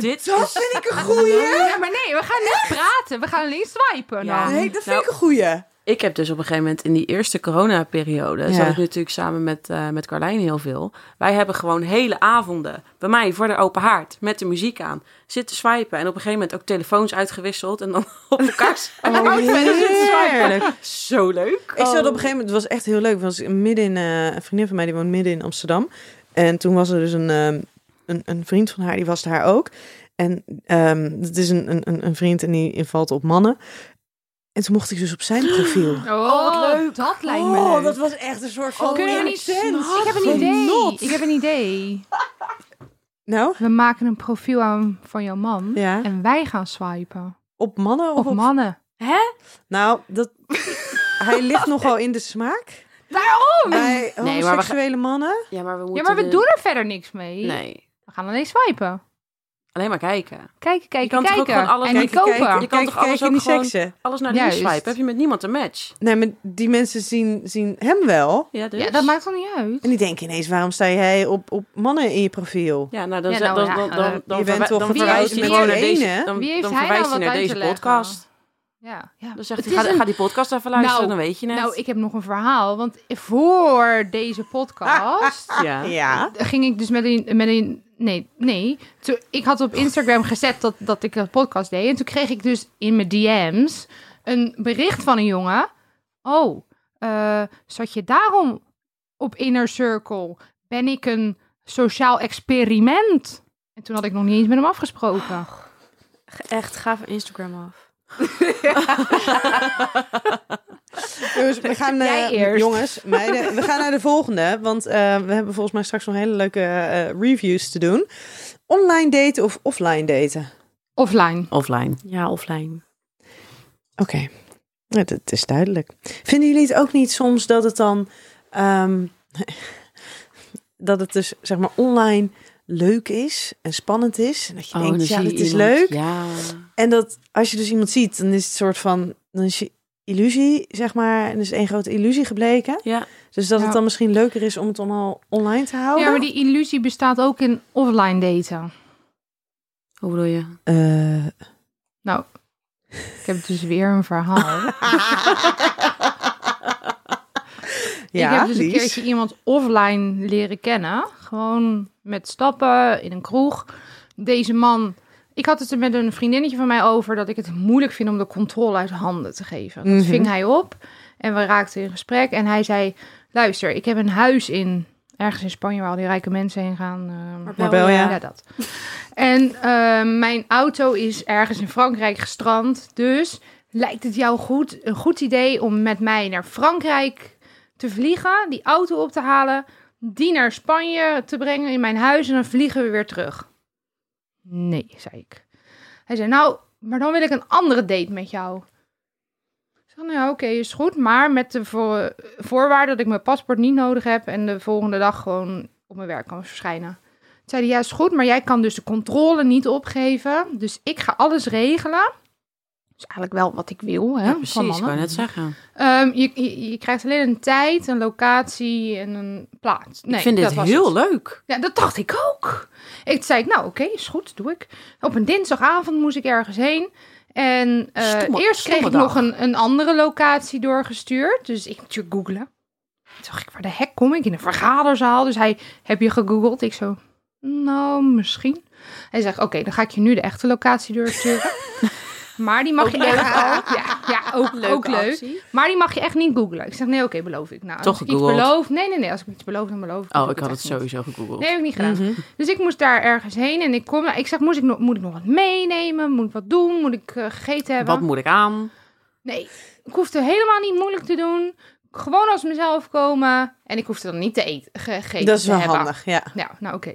Speaker 2: Dit
Speaker 1: Dat
Speaker 2: is...
Speaker 1: vind ik een goeie.
Speaker 5: Ja, maar nee, we gaan niet praten, we gaan alleen swipen
Speaker 2: Ja.
Speaker 5: dan.
Speaker 1: Nee, dat vind
Speaker 2: Nou,
Speaker 1: ik een goeie.
Speaker 2: Ik heb dus op een gegeven moment in die eerste coronaperiode...
Speaker 1: Ja.
Speaker 2: zat ik natuurlijk samen met, eh met Carlijn heel veel. Wij hebben gewoon hele avonden bij mij voor de open haard... met de muziek aan, zitten swipen. En op een gegeven moment ook telefoons uitgewisseld... en dan op elkaar
Speaker 1: Oh, heerlijk.
Speaker 2: Zo leuk.
Speaker 1: Ik zat op een gegeven moment, het was echt heel leuk. Het was midden in, eh, een vriendin van mij die woont midden in Amsterdam. En toen was er dus een, ehm, een, een vriend van haar, die was daar ook. En ehm het is een, een, een vriend en die invalt op mannen. En toen mocht ik dus op zijn profiel.
Speaker 5: Oh, wat leuk. Dat lijkt me
Speaker 1: Oh,
Speaker 5: leuk.
Speaker 1: dat was echt een soort van
Speaker 5: Kunnen we niet Ik heb een idee. Ik heb een idee.
Speaker 1: Nou,
Speaker 5: We maken een profiel aan van jouw man
Speaker 1: ja.
Speaker 5: en wij gaan swipen.
Speaker 1: Op mannen of
Speaker 5: Op
Speaker 1: op...
Speaker 5: mannen.
Speaker 6: Hè?
Speaker 1: Nou, dat... hij ligt nogal in de smaak.
Speaker 5: Waarom?
Speaker 1: Bij
Speaker 2: maar we
Speaker 1: homoseksuele mannen.
Speaker 2: Ja, maar we moeten...
Speaker 5: Ja, maar we
Speaker 2: de-
Speaker 5: doen er verder niks mee.
Speaker 2: Nee,
Speaker 5: We gaan alleen swipen.
Speaker 2: alleen maar kijken.
Speaker 5: Kijken, kijken,
Speaker 2: kan toch ook
Speaker 5: kijken.
Speaker 2: gewoon alles
Speaker 5: en
Speaker 2: kijken,
Speaker 5: kopen.
Speaker 2: kijken. Je kan
Speaker 1: Kijk,
Speaker 2: toch alles ook
Speaker 1: die
Speaker 2: gewoon-
Speaker 1: seksen.
Speaker 2: Alles naar links
Speaker 5: Juist.
Speaker 2: swipen. Heb je met niemand een match?
Speaker 1: Nee, maar die mensen zien, zien hem wel.
Speaker 2: Ja, dus.
Speaker 5: Ja, dat maakt toch niet uit?
Speaker 1: En die denken ineens, waarom sta jij op, op mannen in je profiel?
Speaker 2: Ja, nou dan,
Speaker 5: Ja, nou
Speaker 2: dan,
Speaker 5: ja,
Speaker 2: dan,
Speaker 5: eh,
Speaker 2: dan, dan,
Speaker 1: je bent toch
Speaker 2: dan verwijst hij
Speaker 5: met
Speaker 2: gewoon naar deze, dan,
Speaker 5: Wie heeft
Speaker 2: dan
Speaker 5: hij
Speaker 2: verwijst
Speaker 5: nou
Speaker 2: hij naar deze podcast.
Speaker 5: Ja, ja.
Speaker 2: Dan zegt hij, ga,
Speaker 5: een-
Speaker 2: ga die podcast even luisteren,
Speaker 5: Nou,
Speaker 2: dan weet je het.
Speaker 5: Nou, ik heb nog een verhaal. Want voor deze podcast
Speaker 2: ja.
Speaker 1: Ja.
Speaker 5: ging ik dus met een... Met een nee, nee. Toen, ik had op Instagram gezet dat, dat ik een podcast deed. En toen kreeg ik dus in mijn DM's een bericht van een jongen. Oh, eh, zat je daarom op Inner Circle? Ben ik een sociaal experiment? En toen had ik nog niet eens met hem afgesproken.
Speaker 6: Echt, ga van Instagram af.
Speaker 1: Dus we gaan, eh,
Speaker 5: Jij eerst.
Speaker 1: jongens, meiden, we gaan naar de volgende. Want eh, we hebben volgens mij straks nog hele leuke eh, reviews te doen. Online daten of offline daten?
Speaker 5: Offline.
Speaker 2: Offline.
Speaker 6: Ja, offline.
Speaker 1: Oké, ja, dat is duidelijk. Vinden jullie het ook niet soms dat het dan... ehm, dat het dus, zeg maar, online leuk is en spannend is? En dat je
Speaker 2: Oh,
Speaker 1: denkt, ja, het is
Speaker 2: iemand-
Speaker 1: leuk.
Speaker 2: Ja.
Speaker 1: En dat als je dus iemand ziet, dan is het soort van... Dan is je illusie, zeg maar, en is één grote illusie gebleken.
Speaker 2: Ja.
Speaker 1: Dus dat
Speaker 5: Ja.
Speaker 1: het dan misschien leuker is om het allemaal online te houden.
Speaker 5: Ja, maar die illusie bestaat ook in offline daten.
Speaker 2: Hoe bedoel je?
Speaker 1: Eh,
Speaker 5: Nou, ik heb dus weer een verhaal.
Speaker 1: ja,
Speaker 5: ik heb dus een keertje iemand offline leren kennen. Gewoon met stappen in een kroeg. Deze man... Ik had het er met een vriendinnetje van mij over... dat ik het moeilijk vind om de controle uit handen te geven. Dat
Speaker 1: Mhm.
Speaker 5: ving hij op. En we raakten in gesprek. En hij zei... Luister, ik heb een huis in... Ergens in Spanje waar al die rijke mensen heen gaan.
Speaker 1: Marbella, ja.
Speaker 5: ja, dat. En eh, mijn auto is ergens in Frankrijk gestrand. Dus lijkt het jou goed, een goed idee om met mij naar Frankrijk te vliegen, die auto op te halen, die naar Spanje te brengen in mijn huis en dan vliegen we weer terug? Nee, zei ik. Hij zei, nou, maar dan wil ik een andere date met jou. Zeg, nou ja, oké, is goed, maar met de voor, voorwaarde dat ik mijn paspoort niet nodig heb en de volgende dag gewoon op mijn werk kan verschijnen. Zei ja, is goed, maar jij kan dus de controle niet opgeven, dus ik ga alles regelen. Dus eigenlijk wel wat ik wil, hè,
Speaker 2: Ja,
Speaker 5: van
Speaker 2: precies,
Speaker 5: mannen.
Speaker 2: wou net zeggen.
Speaker 5: Ehm, je, je, je krijgt alleen een tijd, een locatie en een plaats. Nee,
Speaker 2: ik vind dit heel
Speaker 5: het.
Speaker 2: leuk.
Speaker 5: Ja, dat dacht ik ook. Ik zei, nou oké, is goed, doe ik. Op een dinsdagavond moest ik ergens heen. En eh,
Speaker 2: Stomme-
Speaker 5: eerst kreeg ik nog een, een andere locatie doorgestuurd. Dus ik natuurlijk googelen. Toen dacht ik, waar de hek kom ik? In een vergaderzaal. Dus hij, heb je gegoogeld? Ik zo, nou, misschien. Hij zegt, oké, dan ga ik je nu de echte locatie doorsturen. maar die mag je echt... Ja, ja ook, ook leuk. Maar die mag je echt niet googlen. Ik zeg, nee, oké, beloof ik. Nou,
Speaker 2: Toch
Speaker 5: als ik iets beloof... Nee, nee, nee. Als ik iets beloof, dan beloof ik.
Speaker 2: Oh, ik had het
Speaker 5: niet.
Speaker 2: sowieso gegoogeld.
Speaker 5: Nee, heb ik niet gedaan.
Speaker 2: Mhm.
Speaker 5: Dus ik moest daar ergens heen en ik kom. Ik zeg, moet ik, nog, moet ik nog wat meenemen? Moet ik wat doen? Moet ik eh, gegeten hebben?
Speaker 2: Wat moet ik aan?
Speaker 5: Nee, ik hoefde helemaal niet moeilijk te doen. Gewoon als mezelf komen. En ik hoefde dan niet te eten, ge- gegeten
Speaker 1: Dat is
Speaker 5: te
Speaker 1: wel
Speaker 5: hebben.
Speaker 1: handig, ja.
Speaker 5: Ja, nou oké.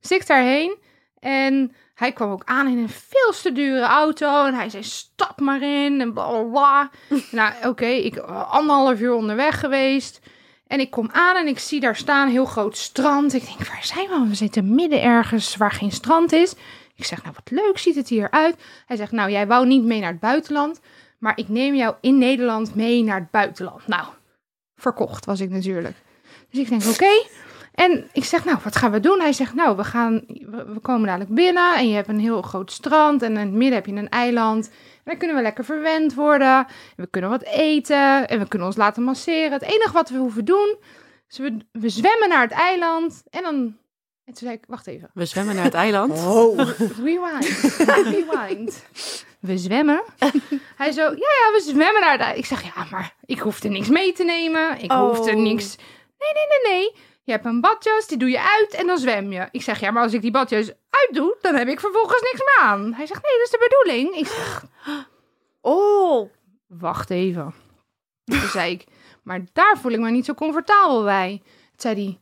Speaker 5: Dus ik daarheen en hij kwam ook aan in een veel te dure auto. En hij zei, stap maar in en bla bla bla. nou oké, ik eh, anderhalf uur onderweg geweest. En ik kom aan en ik zie daar staan, heel groot strand. Ik denk, waar zijn we? We zitten midden ergens waar geen strand is. Ik zeg, nou wat leuk ziet het hier uit. Hij zegt, nou jij wou niet mee naar het buitenland. Maar ik neem jou in Nederland mee naar het buitenland. Nou, verkocht was ik natuurlijk. Dus ik denk, oké. En ik zeg, nou, wat gaan we doen? Hij zegt, nou, we, gaan, we komen dadelijk binnen en je hebt een heel groot strand en in het midden heb je een eiland. En dan kunnen we lekker verwend worden. En we kunnen wat eten en we kunnen ons laten masseren. Het enige wat we hoeven doen, is we, we zwemmen naar het eiland en dan... En toen zei ik, wacht even.
Speaker 2: We zwemmen naar het eiland.
Speaker 1: Oh.
Speaker 5: Rewind. Rewind. We zwemmen. Hij zo, ja, ja, we zwemmen naar het... Ik zeg, ja, maar ik hoef er niks mee te nemen. Ik hoef er
Speaker 6: Oh.
Speaker 5: niks... Nee, nee, nee, nee. Je hebt een badjas, die doe je uit en dan zwem je. Ik zeg, ja, maar als ik die badjas uitdoe, dan heb ik vervolgens niks meer aan. Hij zegt, nee, dat is de bedoeling. Ik zeg,
Speaker 6: Oh,
Speaker 5: wacht even. Toen zei ik, maar daar voel ik me niet zo comfortabel bij. Toen zei hij,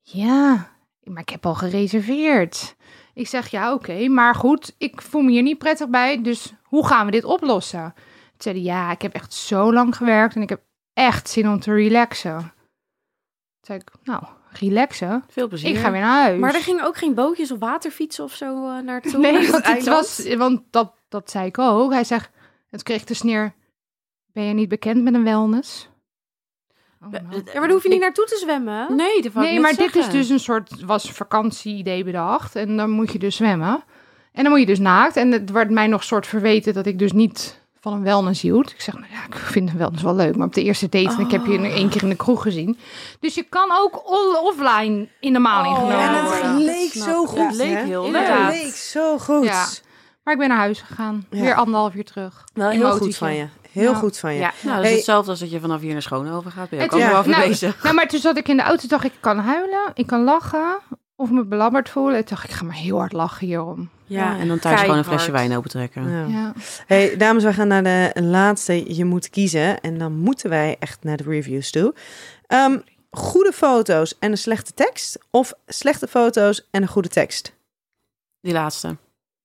Speaker 5: ja, maar ik heb al gereserveerd. Ik zeg, ja, oké, maar goed, ik voel me hier niet prettig bij, dus hoe gaan we dit oplossen? Toen zei hij, ja, ik heb echt zo lang gewerkt en ik heb echt zin om te relaxen. Toen zei ik, nou, relaxen?
Speaker 2: Veel plezier.
Speaker 5: Ik ga weer naar huis.
Speaker 6: maar er gingen ook geen bootjes of waterfietsen of zo eh, naartoe?
Speaker 5: Nee,
Speaker 6: naar het
Speaker 5: want, het
Speaker 6: eiland?
Speaker 5: was, want dat, dat zei ik ook. Hij zegt, het kreeg de sneer, ben je niet bekend met een wellness? Oh.
Speaker 6: Ja, maar daar hoef je niet naartoe te zwemmen.
Speaker 2: Nee, dat
Speaker 5: Nee, maar dit is dus een soort, was vakantieidee bedacht. En dan moet je dus zwemmen. En dan moet je dus naakt. En het werd mij nog soort verweten dat ik dus niet van een wellness hield. Ik zeg, nou ja, ik vind een wellness wel leuk. Maar op de eerste date, en ik heb je in- één keer in de kroeg gezien. Dus je kan ook offline in de maling genomen
Speaker 1: en het leek zo goed.
Speaker 2: Het leek heel.
Speaker 1: Het leek zo goed.
Speaker 5: Ja. Maar ik ben naar huis gegaan.
Speaker 1: Ja.
Speaker 5: Weer anderhalf uur terug.
Speaker 1: Wel heel
Speaker 5: Emotietje.
Speaker 1: goed van je. Heel goed van je.
Speaker 6: Ja.
Speaker 2: Nou, dat is
Speaker 1: Hey.
Speaker 2: hetzelfde als dat je vanaf hier naar Schoonhoven gaat. Ben je ook allemaal
Speaker 5: nou,
Speaker 2: bezig.
Speaker 5: Nou, maar toen zat ik in de auto, dacht ik, ik kan huilen, ik kan lachen of me belabberd voelen. Ik dacht, ik ga maar heel hard lachen hierom.
Speaker 2: Ja, en dan thuis gewoon een flesje wijn opentrekken.
Speaker 1: Ja.
Speaker 5: Ja.
Speaker 1: Hey, dames, we gaan naar de laatste. Je moet kiezen. En dan moeten wij echt naar de reviews toe. Ehm, goede foto's en een slechte tekst? Of slechte foto's en een goede tekst?
Speaker 2: Die laatste.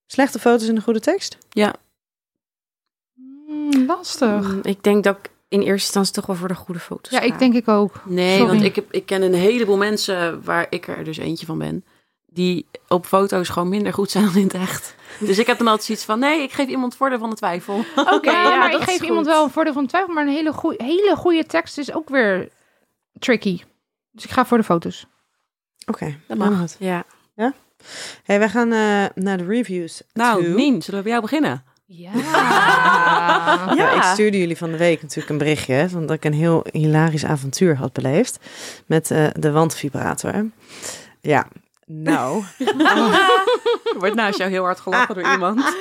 Speaker 1: Slechte foto's en een goede tekst?
Speaker 5: Mm, lastig.
Speaker 6: Mm, Ik denk dat ik in eerste instantie toch wel voor de goede foto's
Speaker 5: Ja, ik denk ik ook.
Speaker 2: Nee,
Speaker 5: Sorry.
Speaker 2: want ik, heb, ik ken een heleboel mensen waar ik er dus eentje van ben. Die op foto's gewoon minder goed zijn dan in het echt. Dus ik heb dan altijd zoiets van, nee, ik geef iemand voordeel van de twijfel.
Speaker 6: Oké,
Speaker 5: ja,
Speaker 6: ja,
Speaker 5: maar ik geef
Speaker 6: goed.
Speaker 5: iemand wel een voordeel van twijfel, maar een hele, goeie, hele goede tekst is ook weer tricky. Dus ik ga voor de foto's.
Speaker 1: Oké,
Speaker 2: Dat mag.
Speaker 1: goed.
Speaker 6: Ja.
Speaker 1: Hey, wij gaan eh, naar de reviews.
Speaker 2: Nou. Nien, zullen we bij jou beginnen?
Speaker 5: Ja.
Speaker 1: Ja, ik stuurde jullie van de week natuurlijk een berichtje van dat ik een heel hilarisch avontuur had beleefd met eh, de wandvibrator. Ja, nou.
Speaker 2: Er wordt naast jou heel hard gelachen door iemand.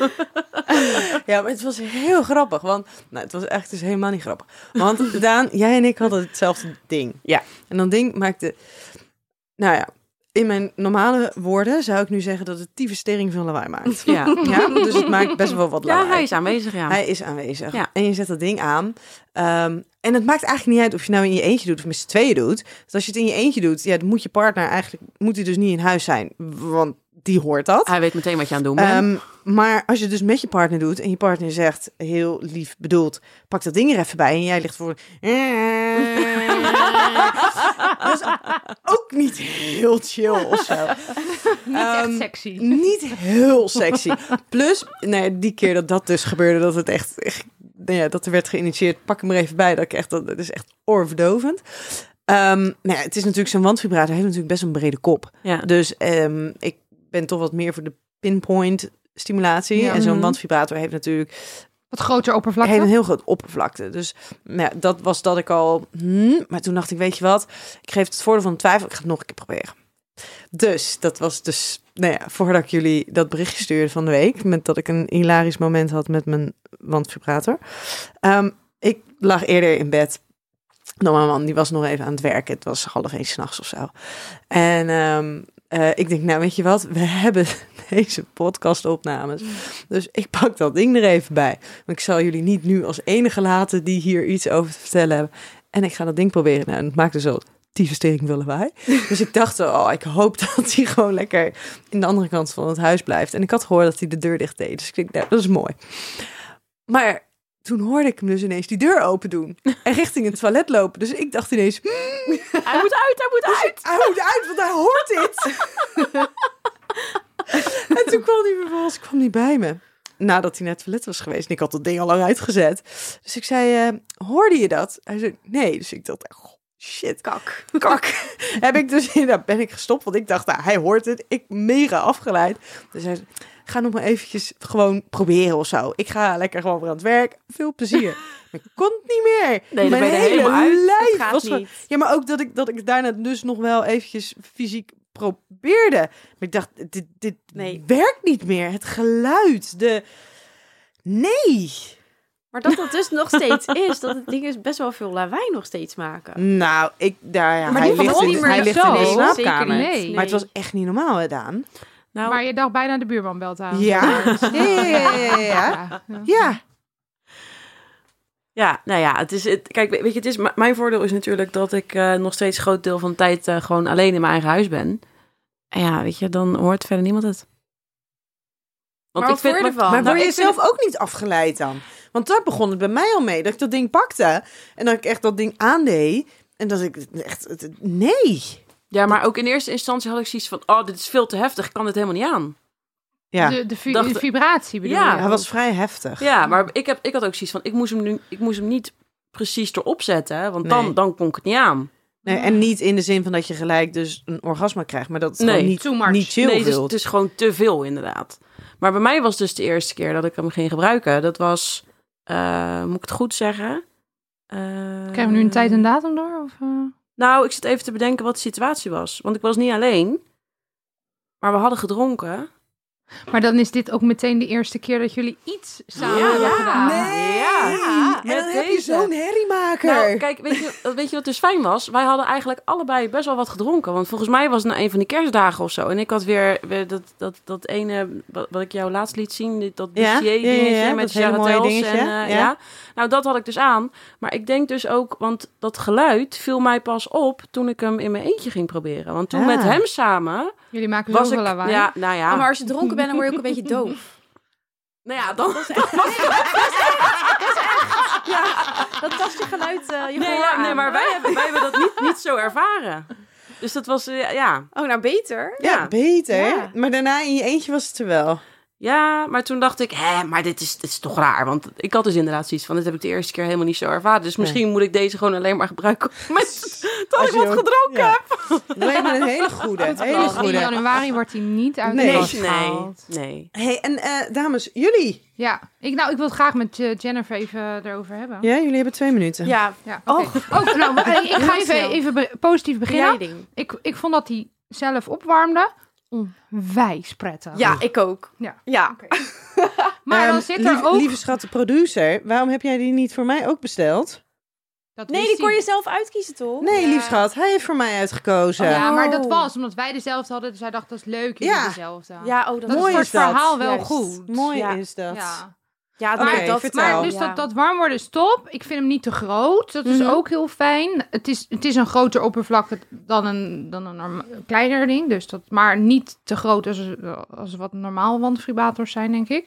Speaker 1: Ja, maar het was heel grappig, want nou, het was echt dus helemaal niet grappig. Want Daan, jij en ik hadden hetzelfde ding.
Speaker 6: Ja.
Speaker 1: En dat ding maakte, nou ja, in mijn normale woorden zou ik nu zeggen dat het tyfestering veel lawaai maakt.
Speaker 2: Ja.
Speaker 1: Ja, dus het maakt best wel wat lawaai.
Speaker 2: ja, hij is aanwezig, ja.
Speaker 1: Hij is aanwezig.
Speaker 2: Ja.
Speaker 1: En je zet dat ding aan. Ehm, en het maakt eigenlijk niet uit of je nou in je eentje doet of met z'n tweeën doet. Dus als je het in je eentje doet, ja, dan moet je partner eigenlijk moet hij dus niet in huis zijn, want die hoort dat.
Speaker 2: Hij weet meteen wat je aan het doen bent.
Speaker 1: Ehm, maar als je het dus met je partner doet en je partner zegt, heel lief bedoeld, pak dat ding er even bij en jij ligt voor... dat is ook niet heel chill of zo.
Speaker 5: Niet echt
Speaker 1: Ehm,
Speaker 5: sexy.
Speaker 1: Niet heel sexy. Plus, nee, die keer dat dat dus gebeurde, dat het echt, echt nou ja, dat er werd geïnitieerd, pak hem er even bij, dat ik echt, dat, dat is echt oorverdovend. Ehm, nou ja, het is natuurlijk zo'n wandvibrator, heeft natuurlijk best een brede kop.
Speaker 2: ja.
Speaker 1: Dus ehm, ik ben toch wat meer voor de pinpoint stimulatie.
Speaker 5: Ja.
Speaker 1: En zo'n
Speaker 6: Mhm.
Speaker 1: wandvibrator heeft natuurlijk
Speaker 5: Wat groter oppervlakte.
Speaker 1: een heel groot oppervlakte. Dus nou ja, dat was dat ik al. hmm, maar toen dacht ik, weet je wat? Ik geef het voordeel van twijfel. Ik ga het nog een keer proberen. Dus dat was dus, nou ja, voordat ik jullie dat berichtje stuurde van de week, met dat ik een hilarisch moment had met mijn wandvibrator. Ehm, ik lag eerder in bed. Nou, mijn man die was nog even aan het werken. Het was half één s'nachts of zo. En ehm, eh, ik denk, nou weet je wat, we hebben deze podcastopnames. Dus ik pak dat ding er even bij. Want ik zal jullie niet nu als enige laten die hier iets over te vertellen hebben. En ik ga dat ding proberen. Nou, en het maakte zo tyfestering willen wij. Dus ik dacht, oh, ik hoop dat hij gewoon lekker in de andere kant van het huis blijft. En ik had gehoord dat hij de deur dicht deed. Dus ik denk, nou, dat is mooi. Maar toen hoorde ik hem dus ineens die deur open doen. En richting het toilet lopen. Dus ik dacht ineens,
Speaker 2: Hij moet uit, hij moet uit.
Speaker 1: hij moet uit, want hij hoort dit. en toen kwam hij vervolgens kwam hij bij me. Nadat hij naar het toilet was geweest. En ik had dat ding al lang uitgezet. Dus ik zei, eh, hoorde je dat? Hij zei, nee. Dus ik dacht, oh, shit. Kak. Kak. Heb ik dus, daar ben ik gestopt. Want ik dacht, nou, hij hoort het. Ik mega afgeleid. Dus hij zei, ga nog maar eventjes gewoon proberen of zo. Ik ga lekker gewoon weer aan het werk. Veel plezier. Ik kon het niet meer.
Speaker 2: Nee,
Speaker 1: Mijn hele lijf was ja, maar ook dat ik, dat ik daarna dus nog wel eventjes fysiek probeerde. Maar ik dacht, dit, dit
Speaker 6: Nee.
Speaker 1: werkt niet meer. Het geluid, de... Nee.
Speaker 6: Maar dat dat dus nog steeds is, dat het ding is best wel veel lawaai nog steeds maken.
Speaker 1: Nou, ik, daar, ja,
Speaker 5: Maar
Speaker 1: hij ligt, in,
Speaker 5: niet meer
Speaker 1: hij ligt
Speaker 5: zo.
Speaker 1: in de slaapkamer.
Speaker 5: Nee.
Speaker 1: Maar het was echt niet normaal, hè, Daan?
Speaker 2: Nou,
Speaker 5: Maar je dacht bijna de buurman belt aan.
Speaker 1: Ja. Ja, ja, ja, ja,
Speaker 2: nou ja, het is, het, kijk, weet je, het is, mijn voordeel is natuurlijk dat ik eh, nog steeds een groot deel van de tijd eh, gewoon alleen in mijn eigen huis ben. En ja, weet je, dan hoort verder niemand het. Want
Speaker 6: Maar vond je ervan?
Speaker 1: Maar
Speaker 2: nou,
Speaker 1: word je
Speaker 2: ik vind
Speaker 1: zelf ook niet afgeleid dan? Want daar begon het bij mij al mee. Dat ik dat ding pakte en dat ik echt dat ding aandeed. En dat ik echt... Nee.
Speaker 2: Ja, maar ook in eerste instantie had ik zoiets van, oh, dit is veel te heftig, ik kan dit helemaal niet aan.
Speaker 1: Ja,
Speaker 5: De, de, vi-
Speaker 2: Dacht-
Speaker 5: de vibratie bedoel
Speaker 2: Ja,
Speaker 5: je?
Speaker 1: hij was vrij heftig.
Speaker 2: Ja, maar ik, heb, ik had ook zoiets van, ik moest hem, nu, ik moest hem niet precies erop zetten, want
Speaker 1: Nee.
Speaker 2: dan, dan kon ik het niet aan.
Speaker 1: Nee, en niet in de zin van dat je gelijk dus een orgasme krijgt. Maar dat het
Speaker 2: Nee.
Speaker 1: gewoon niet, niet chill
Speaker 2: nee, het is,
Speaker 1: wilt.
Speaker 2: het is gewoon te veel inderdaad. Maar bij mij was dus de eerste keer dat ik hem ging gebruiken. Dat was, eh, moet ik het goed zeggen? Eh,
Speaker 5: Krijgen we nu een tijd en datum door? Of, eh?
Speaker 2: Nou, ik zit even te bedenken wat de situatie was. Want ik was niet alleen. Maar we hadden gedronken.
Speaker 5: Maar dan is dit ook meteen de eerste keer dat jullie iets samen
Speaker 2: Ja,
Speaker 5: hebben
Speaker 2: ja.
Speaker 5: gedaan.
Speaker 1: Nee.
Speaker 2: Ja,
Speaker 1: en
Speaker 2: met
Speaker 1: dan heb je
Speaker 2: deze.
Speaker 1: zo'n herriemaker.
Speaker 2: Nou, kijk, weet je, weet je wat dus fijn was? Wij hadden eigenlijk allebei best wel wat gedronken. Want volgens mij was het na een van die kerstdagen of zo. En ik had weer, weer dat, dat, dat ene, wat, wat ik jou laatst liet zien. dit- Dat
Speaker 1: Ja, ja, ja,
Speaker 2: dingetje
Speaker 1: ja,
Speaker 2: met
Speaker 1: dingetje,
Speaker 2: En, eh,
Speaker 1: ja.
Speaker 2: ja. Nou, dat had ik dus aan. Maar ik denk dus ook, want dat geluid viel mij pas op toen ik hem in mijn eentje ging proberen. Want toen
Speaker 1: Ah.
Speaker 2: met hem samen
Speaker 5: Jullie maken
Speaker 2: was
Speaker 5: zoveel
Speaker 2: ik...
Speaker 5: lawaai.
Speaker 2: Ja, nou ja.
Speaker 6: Oh, maar als je dronken bent, dan word je ook een beetje doof.
Speaker 2: Nou ja, dan...
Speaker 6: Dat tast je geluid, eh, je
Speaker 2: Nee, ja, nee maar wij hebben, wij hebben dat niet, niet zo ervaren. Dus dat was, eh, ja...
Speaker 6: Oh, nou beter.
Speaker 1: ja,
Speaker 2: ja.
Speaker 1: beter.
Speaker 6: Ja.
Speaker 1: Maar daarna in je eentje was het er wel.
Speaker 2: Ja, maar toen dacht ik, hè, maar dit is, dit is toch raar. Want ik had dus inderdaad zoiets van, dit heb ik de eerste keer helemaal niet zo ervaren. Dus misschien moet ik deze gewoon alleen maar gebruiken met dat
Speaker 1: Als
Speaker 2: ik wat
Speaker 1: ook-
Speaker 2: gedronken
Speaker 1: ja.
Speaker 2: heb.
Speaker 1: Dat lijkt me een hele goede. Hele
Speaker 5: In
Speaker 1: goede.
Speaker 5: januari wordt hij niet uit
Speaker 1: Nee.
Speaker 5: de kast
Speaker 2: Nee,
Speaker 5: gehaald.
Speaker 2: nee.
Speaker 1: Hey, en eh, dames, jullie?
Speaker 5: Ja, ik, nou, ik wil het graag met eh, Jennifer even erover hebben.
Speaker 1: Ja, jullie hebben twee minuten.
Speaker 6: Ja,
Speaker 5: Ja, oké. Oh, nou, maar ik, ga even, even positief beginnen.
Speaker 6: Beginnen.
Speaker 5: Ik, ik vond dat hij zelf opwarmde. Onwijs prettig.
Speaker 6: Ja, ik ook.
Speaker 5: Ja.
Speaker 6: Ja.
Speaker 5: Maar dan
Speaker 1: Ehm,
Speaker 5: zit er
Speaker 1: lieve,
Speaker 5: ook...
Speaker 1: Lieve schat, de producer, waarom heb jij die niet voor mij ook besteld?
Speaker 5: Dat
Speaker 6: Nee, die kon je zelf uitkiezen, toch?
Speaker 1: Nee,
Speaker 5: Ja.
Speaker 1: lief schat, hij heeft voor mij uitgekozen.
Speaker 5: Ja, maar dat
Speaker 6: Oh.
Speaker 5: was omdat wij dezelfde hadden. Dus hij dacht, dat is leuk, jullie
Speaker 1: Ja.
Speaker 5: dezelfde.
Speaker 6: Ja, oh, dat,
Speaker 5: dat
Speaker 1: Mooi
Speaker 5: is voor het
Speaker 1: dat.
Speaker 5: verhaal wel
Speaker 6: Juist.
Speaker 5: goed.
Speaker 1: Mooi
Speaker 6: Ja.
Speaker 1: is dat.
Speaker 5: Ja.
Speaker 6: Ja, maar dat...
Speaker 5: Maar dus
Speaker 6: ja.
Speaker 5: dat, dat warm worden is top. Ik vind hem niet te groot. Dat is
Speaker 6: Mhm.
Speaker 5: ook heel fijn. Het is, het is een groter oppervlakte dan een, dan een kleiner ding. Dus dat, maar niet te groot als, als wat normaal wandvibators zijn, denk ik.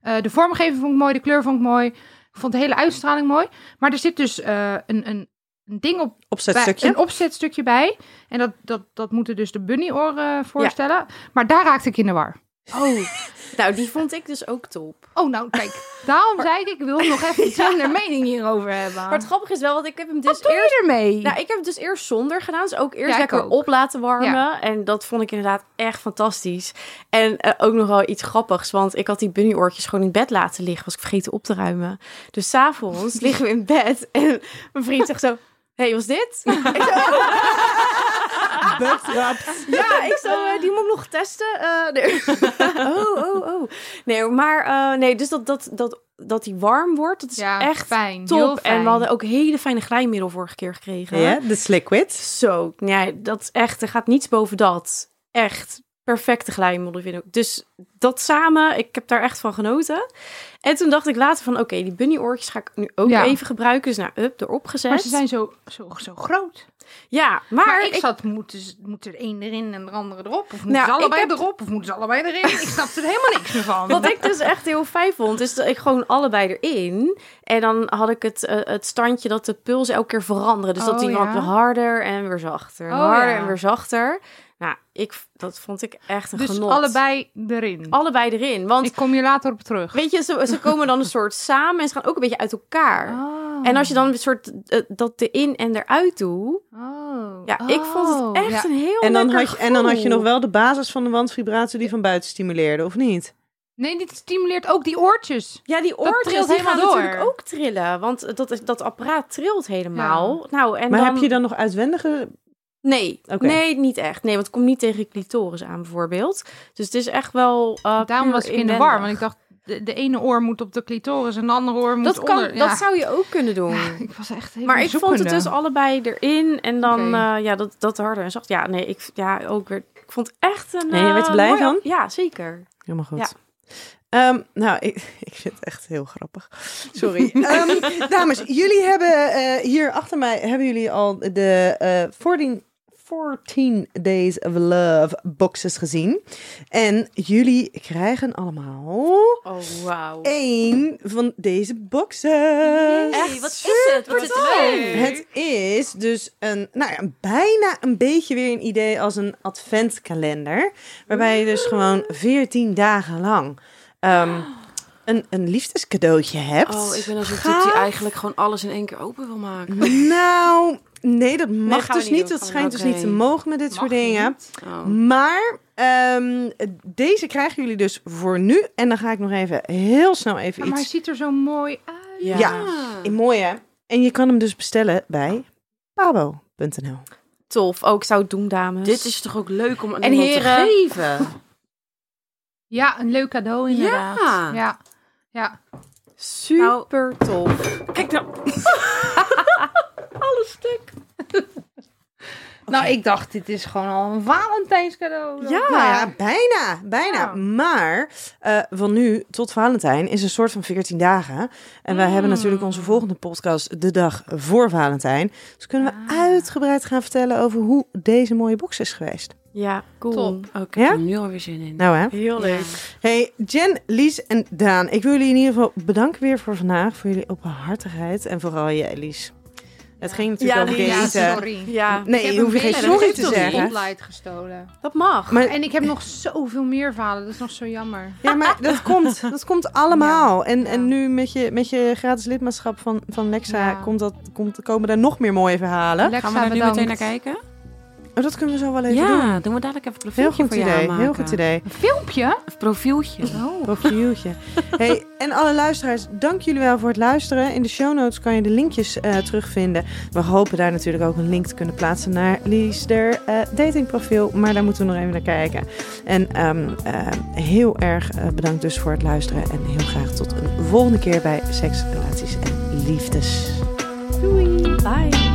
Speaker 5: Eh, de vormgeving vond ik mooi. De kleur vond ik mooi. Ik vond de hele uitstraling mooi. Maar er zit dus eh, een, een, een ding op
Speaker 1: Opzetstukje.
Speaker 5: bij- Een opzetstukje bij. En dat, dat, dat moeten dus de bunny-oren voorstellen. Maar daar raakte ik in de war.
Speaker 6: Oh, nou, die vond ik dus ook top.
Speaker 5: Oh, nou, kijk. Daarom zei ik, ik wil nog even Tinder mening hierover hebben.
Speaker 6: Maar het grappige is wel, want ik heb hem dus
Speaker 5: Wat doe
Speaker 6: eerst...
Speaker 5: je ermee?
Speaker 6: Nou, ik heb het dus eerst zonder gedaan. Dus ook eerst
Speaker 5: Ja, ik
Speaker 6: lekker
Speaker 5: ook.
Speaker 6: op laten warmen. En dat vond ik inderdaad echt fantastisch. En eh, ook nog wel iets grappigs. Want ik had die bunnyoortjes gewoon in bed laten liggen. Was ik vergeten op te ruimen. Dus s'avonds liggen we in bed. En mijn vriend zegt zo... hey, was dit? ik zo, ja, ik zo, eh, die moet ik nog testen. Eh, nee. oh, oh, oh. Nee, maar eh, nee, dus dat, dat, dat, dat die warm wordt, dat is
Speaker 5: ja,
Speaker 6: echt
Speaker 5: fijn.
Speaker 6: top.
Speaker 5: Heel fijn.
Speaker 6: En we hadden ook hele fijne glijmiddel vorige keer gekregen.
Speaker 1: Ja, de Sliquid.
Speaker 6: Zo, nee, dat is echt, er gaat niets boven dat. Echt perfecte glijmiddel vind ik. Dus dat samen, ik heb daar echt van genoten. En toen dacht ik later van, oké, die bunnyoortjes ga ik nu ook
Speaker 5: Ja.
Speaker 6: even gebruiken. Dus nou, up, erop gezet.
Speaker 5: Maar ze zijn zo, zo, zo groot.
Speaker 6: Ja, maar,
Speaker 5: Maar, ik
Speaker 6: ik,
Speaker 5: zat, moet, dus, moet er één erin en de andere erop? Of moeten
Speaker 6: Nou,
Speaker 5: ze allebei
Speaker 6: heb-
Speaker 5: erop? Of moeten ze allebei erin? Ik snapte er helemaal niks meer van.
Speaker 6: Wat ik dus echt heel fijn vond, is dat ik gewoon allebei erin. En dan had ik het, eh, het standje dat de puls elke keer veranderen. Dus dat
Speaker 5: Oh,
Speaker 6: die
Speaker 5: ja?
Speaker 6: wat harder en weer zachter.
Speaker 5: Oh,
Speaker 6: harder
Speaker 5: ja.
Speaker 6: en weer zachter. Nou, ik, dat vond ik echt een
Speaker 5: dus
Speaker 6: genot.
Speaker 5: allebei erin.
Speaker 6: Allebei erin. Want
Speaker 5: Ik kom hier later op terug.
Speaker 6: weet je, ze, ze komen dan een soort samen en ze gaan ook een beetje uit elkaar.
Speaker 5: Oh.
Speaker 6: En als je dan een soort eh, dat erin en eruit doet.
Speaker 5: Oh.
Speaker 6: Ja, ik vond het
Speaker 5: Oh,
Speaker 6: echt
Speaker 5: ja.
Speaker 6: een heel
Speaker 1: En dan,
Speaker 6: lekker
Speaker 1: had je, en dan had je nog wel de basis van de wandvibrator die van buiten stimuleerde, of niet?
Speaker 5: Nee, dit stimuleert ook die oortjes.
Speaker 6: Ja, die oortjes
Speaker 5: trilt
Speaker 6: die
Speaker 5: helemaal
Speaker 6: gaan
Speaker 5: door.
Speaker 6: natuurlijk ook trillen. Want dat, dat apparaat trilt helemaal. Nou, en
Speaker 1: maar
Speaker 6: dan...
Speaker 1: heb je dan nog uitwendige...
Speaker 6: Nee,
Speaker 1: Oké.
Speaker 6: nee, niet echt. Nee, want het komt niet tegen clitoris aan bijvoorbeeld. Dus het is echt wel uh,
Speaker 5: Daarom was ik in de war. Want ik dacht, de, de ene oor moet op de clitoris en de andere oor moet
Speaker 6: Dat, kan,
Speaker 5: onder. Ja.
Speaker 6: dat zou je ook kunnen doen.
Speaker 5: Ik was echt heel
Speaker 6: Maar ik vond het dus allebei erin en dan eh, ja, dat, dat harder en zacht. Ja, nee, ik, ja, ook weer, ik vond echt een.
Speaker 1: Nee, je werd er
Speaker 6: eh,
Speaker 1: blij van?
Speaker 6: Ja, zeker.
Speaker 1: Helemaal goed.
Speaker 6: Ja.
Speaker 1: Ehm, nou, ik, ik vind het echt heel grappig. Sorry. Ehm, dames, jullie hebben eh, hier achter mij hebben jullie al de 14, 14 Days of Love boxes gezien. En jullie krijgen allemaal
Speaker 6: Oh, wauw.
Speaker 1: één van deze.
Speaker 6: Echt, wat is het? Wat is het?
Speaker 1: Het is dus een, nou ja, bijna een beetje weer een idee als een adventkalender. Waarbij je dus gewoon 14 dagen lang ehm, een, een liefdescadeautje hebt.
Speaker 2: Oh, ik ben als een type die eigenlijk gewoon alles in één keer open wil maken.
Speaker 1: Nou, nee, dat mag dus
Speaker 6: niet.
Speaker 1: Dat schijnt dus niet te mogen met dit
Speaker 5: Mag
Speaker 1: soort dingen.
Speaker 2: Oh.
Speaker 1: Maar ehm, deze krijgen jullie dus voor nu. En dan ga ik nog even heel snel even
Speaker 5: Maar hij
Speaker 1: iets...
Speaker 5: ziet er zo mooi uit.
Speaker 6: Ja.
Speaker 1: Ja. In mooi hè? En je kan hem dus bestellen bij pabo.nl.
Speaker 6: Tof. Ook zou het doen, dames.
Speaker 2: Dit is toch ook leuk om aan
Speaker 6: En heren?
Speaker 2: te geven?
Speaker 5: Ja, een leuk cadeau inderdaad.
Speaker 2: Ja.
Speaker 5: Ja. ja.
Speaker 6: super tof.
Speaker 2: Kijk nou.
Speaker 5: Nou, ik dacht, dit is gewoon al een Valentijnscadeau.
Speaker 6: Ja.
Speaker 1: Nou ja, bijna, bijna.
Speaker 5: Ja.
Speaker 1: Maar eh, van nu tot Valentijn is een soort van 14 dagen. En wij hebben natuurlijk onze volgende podcast de dag voor Valentijn. Dus kunnen we uitgebreid gaan vertellen over hoe deze mooie box is geweest.
Speaker 6: Ja, cool.
Speaker 5: Top.
Speaker 2: Oh, ik
Speaker 1: Ja?
Speaker 2: heb er nu alweer zin in.
Speaker 1: Nou hè.
Speaker 6: Heel leuk.
Speaker 1: Hey, Jen, Lies en Daan. Ik wil jullie in ieder geval bedanken weer voor vandaag. Voor jullie openhartigheid. En vooral je, Lies. Het ging natuurlijk
Speaker 6: Ja,
Speaker 1: over.
Speaker 5: Ja,
Speaker 1: eten.
Speaker 5: sorry.
Speaker 6: Ja,
Speaker 5: Ik
Speaker 1: Nee,
Speaker 5: heb
Speaker 1: je geen sorry te zeggen.
Speaker 5: spotlight gestolen.
Speaker 6: dat mag.
Speaker 1: Maar,
Speaker 5: En ik heb nog zoveel meer verhalen. Dat is nog zo jammer.
Speaker 1: ja, maar dat komt, dat komt allemaal. En,
Speaker 5: ja.
Speaker 1: en nu met je, met je gratis lidmaatschap van, van Lexa
Speaker 5: Ja.
Speaker 1: komt dat, komt, komen er nog meer mooie verhalen.
Speaker 5: Lexa,
Speaker 2: Gaan we daar nu
Speaker 5: bedankt.
Speaker 2: meteen naar kijken?
Speaker 1: Oh, dat kunnen we zo wel even doen.
Speaker 2: Ja, doen we dadelijk even een
Speaker 1: Heel
Speaker 2: profieltje
Speaker 1: goed
Speaker 2: voor je
Speaker 1: idee,
Speaker 2: aanmaken.
Speaker 1: heel goed idee.
Speaker 5: Een filmpje?
Speaker 2: Of profieltje.
Speaker 5: Oh.
Speaker 1: Profieltje. Hey, en alle luisteraars, dank jullie wel voor het luisteren. In de show notes kan je de linkjes eh, terugvinden. We hopen daar natuurlijk ook een link te kunnen plaatsen naar Lies der eh, datingprofiel. Maar daar moeten we nog even naar kijken. En ehm, eh, heel erg bedankt dus voor het luisteren. En heel graag tot een volgende keer bij Seks, Relaties en Liefdes. Doei!
Speaker 6: Bye.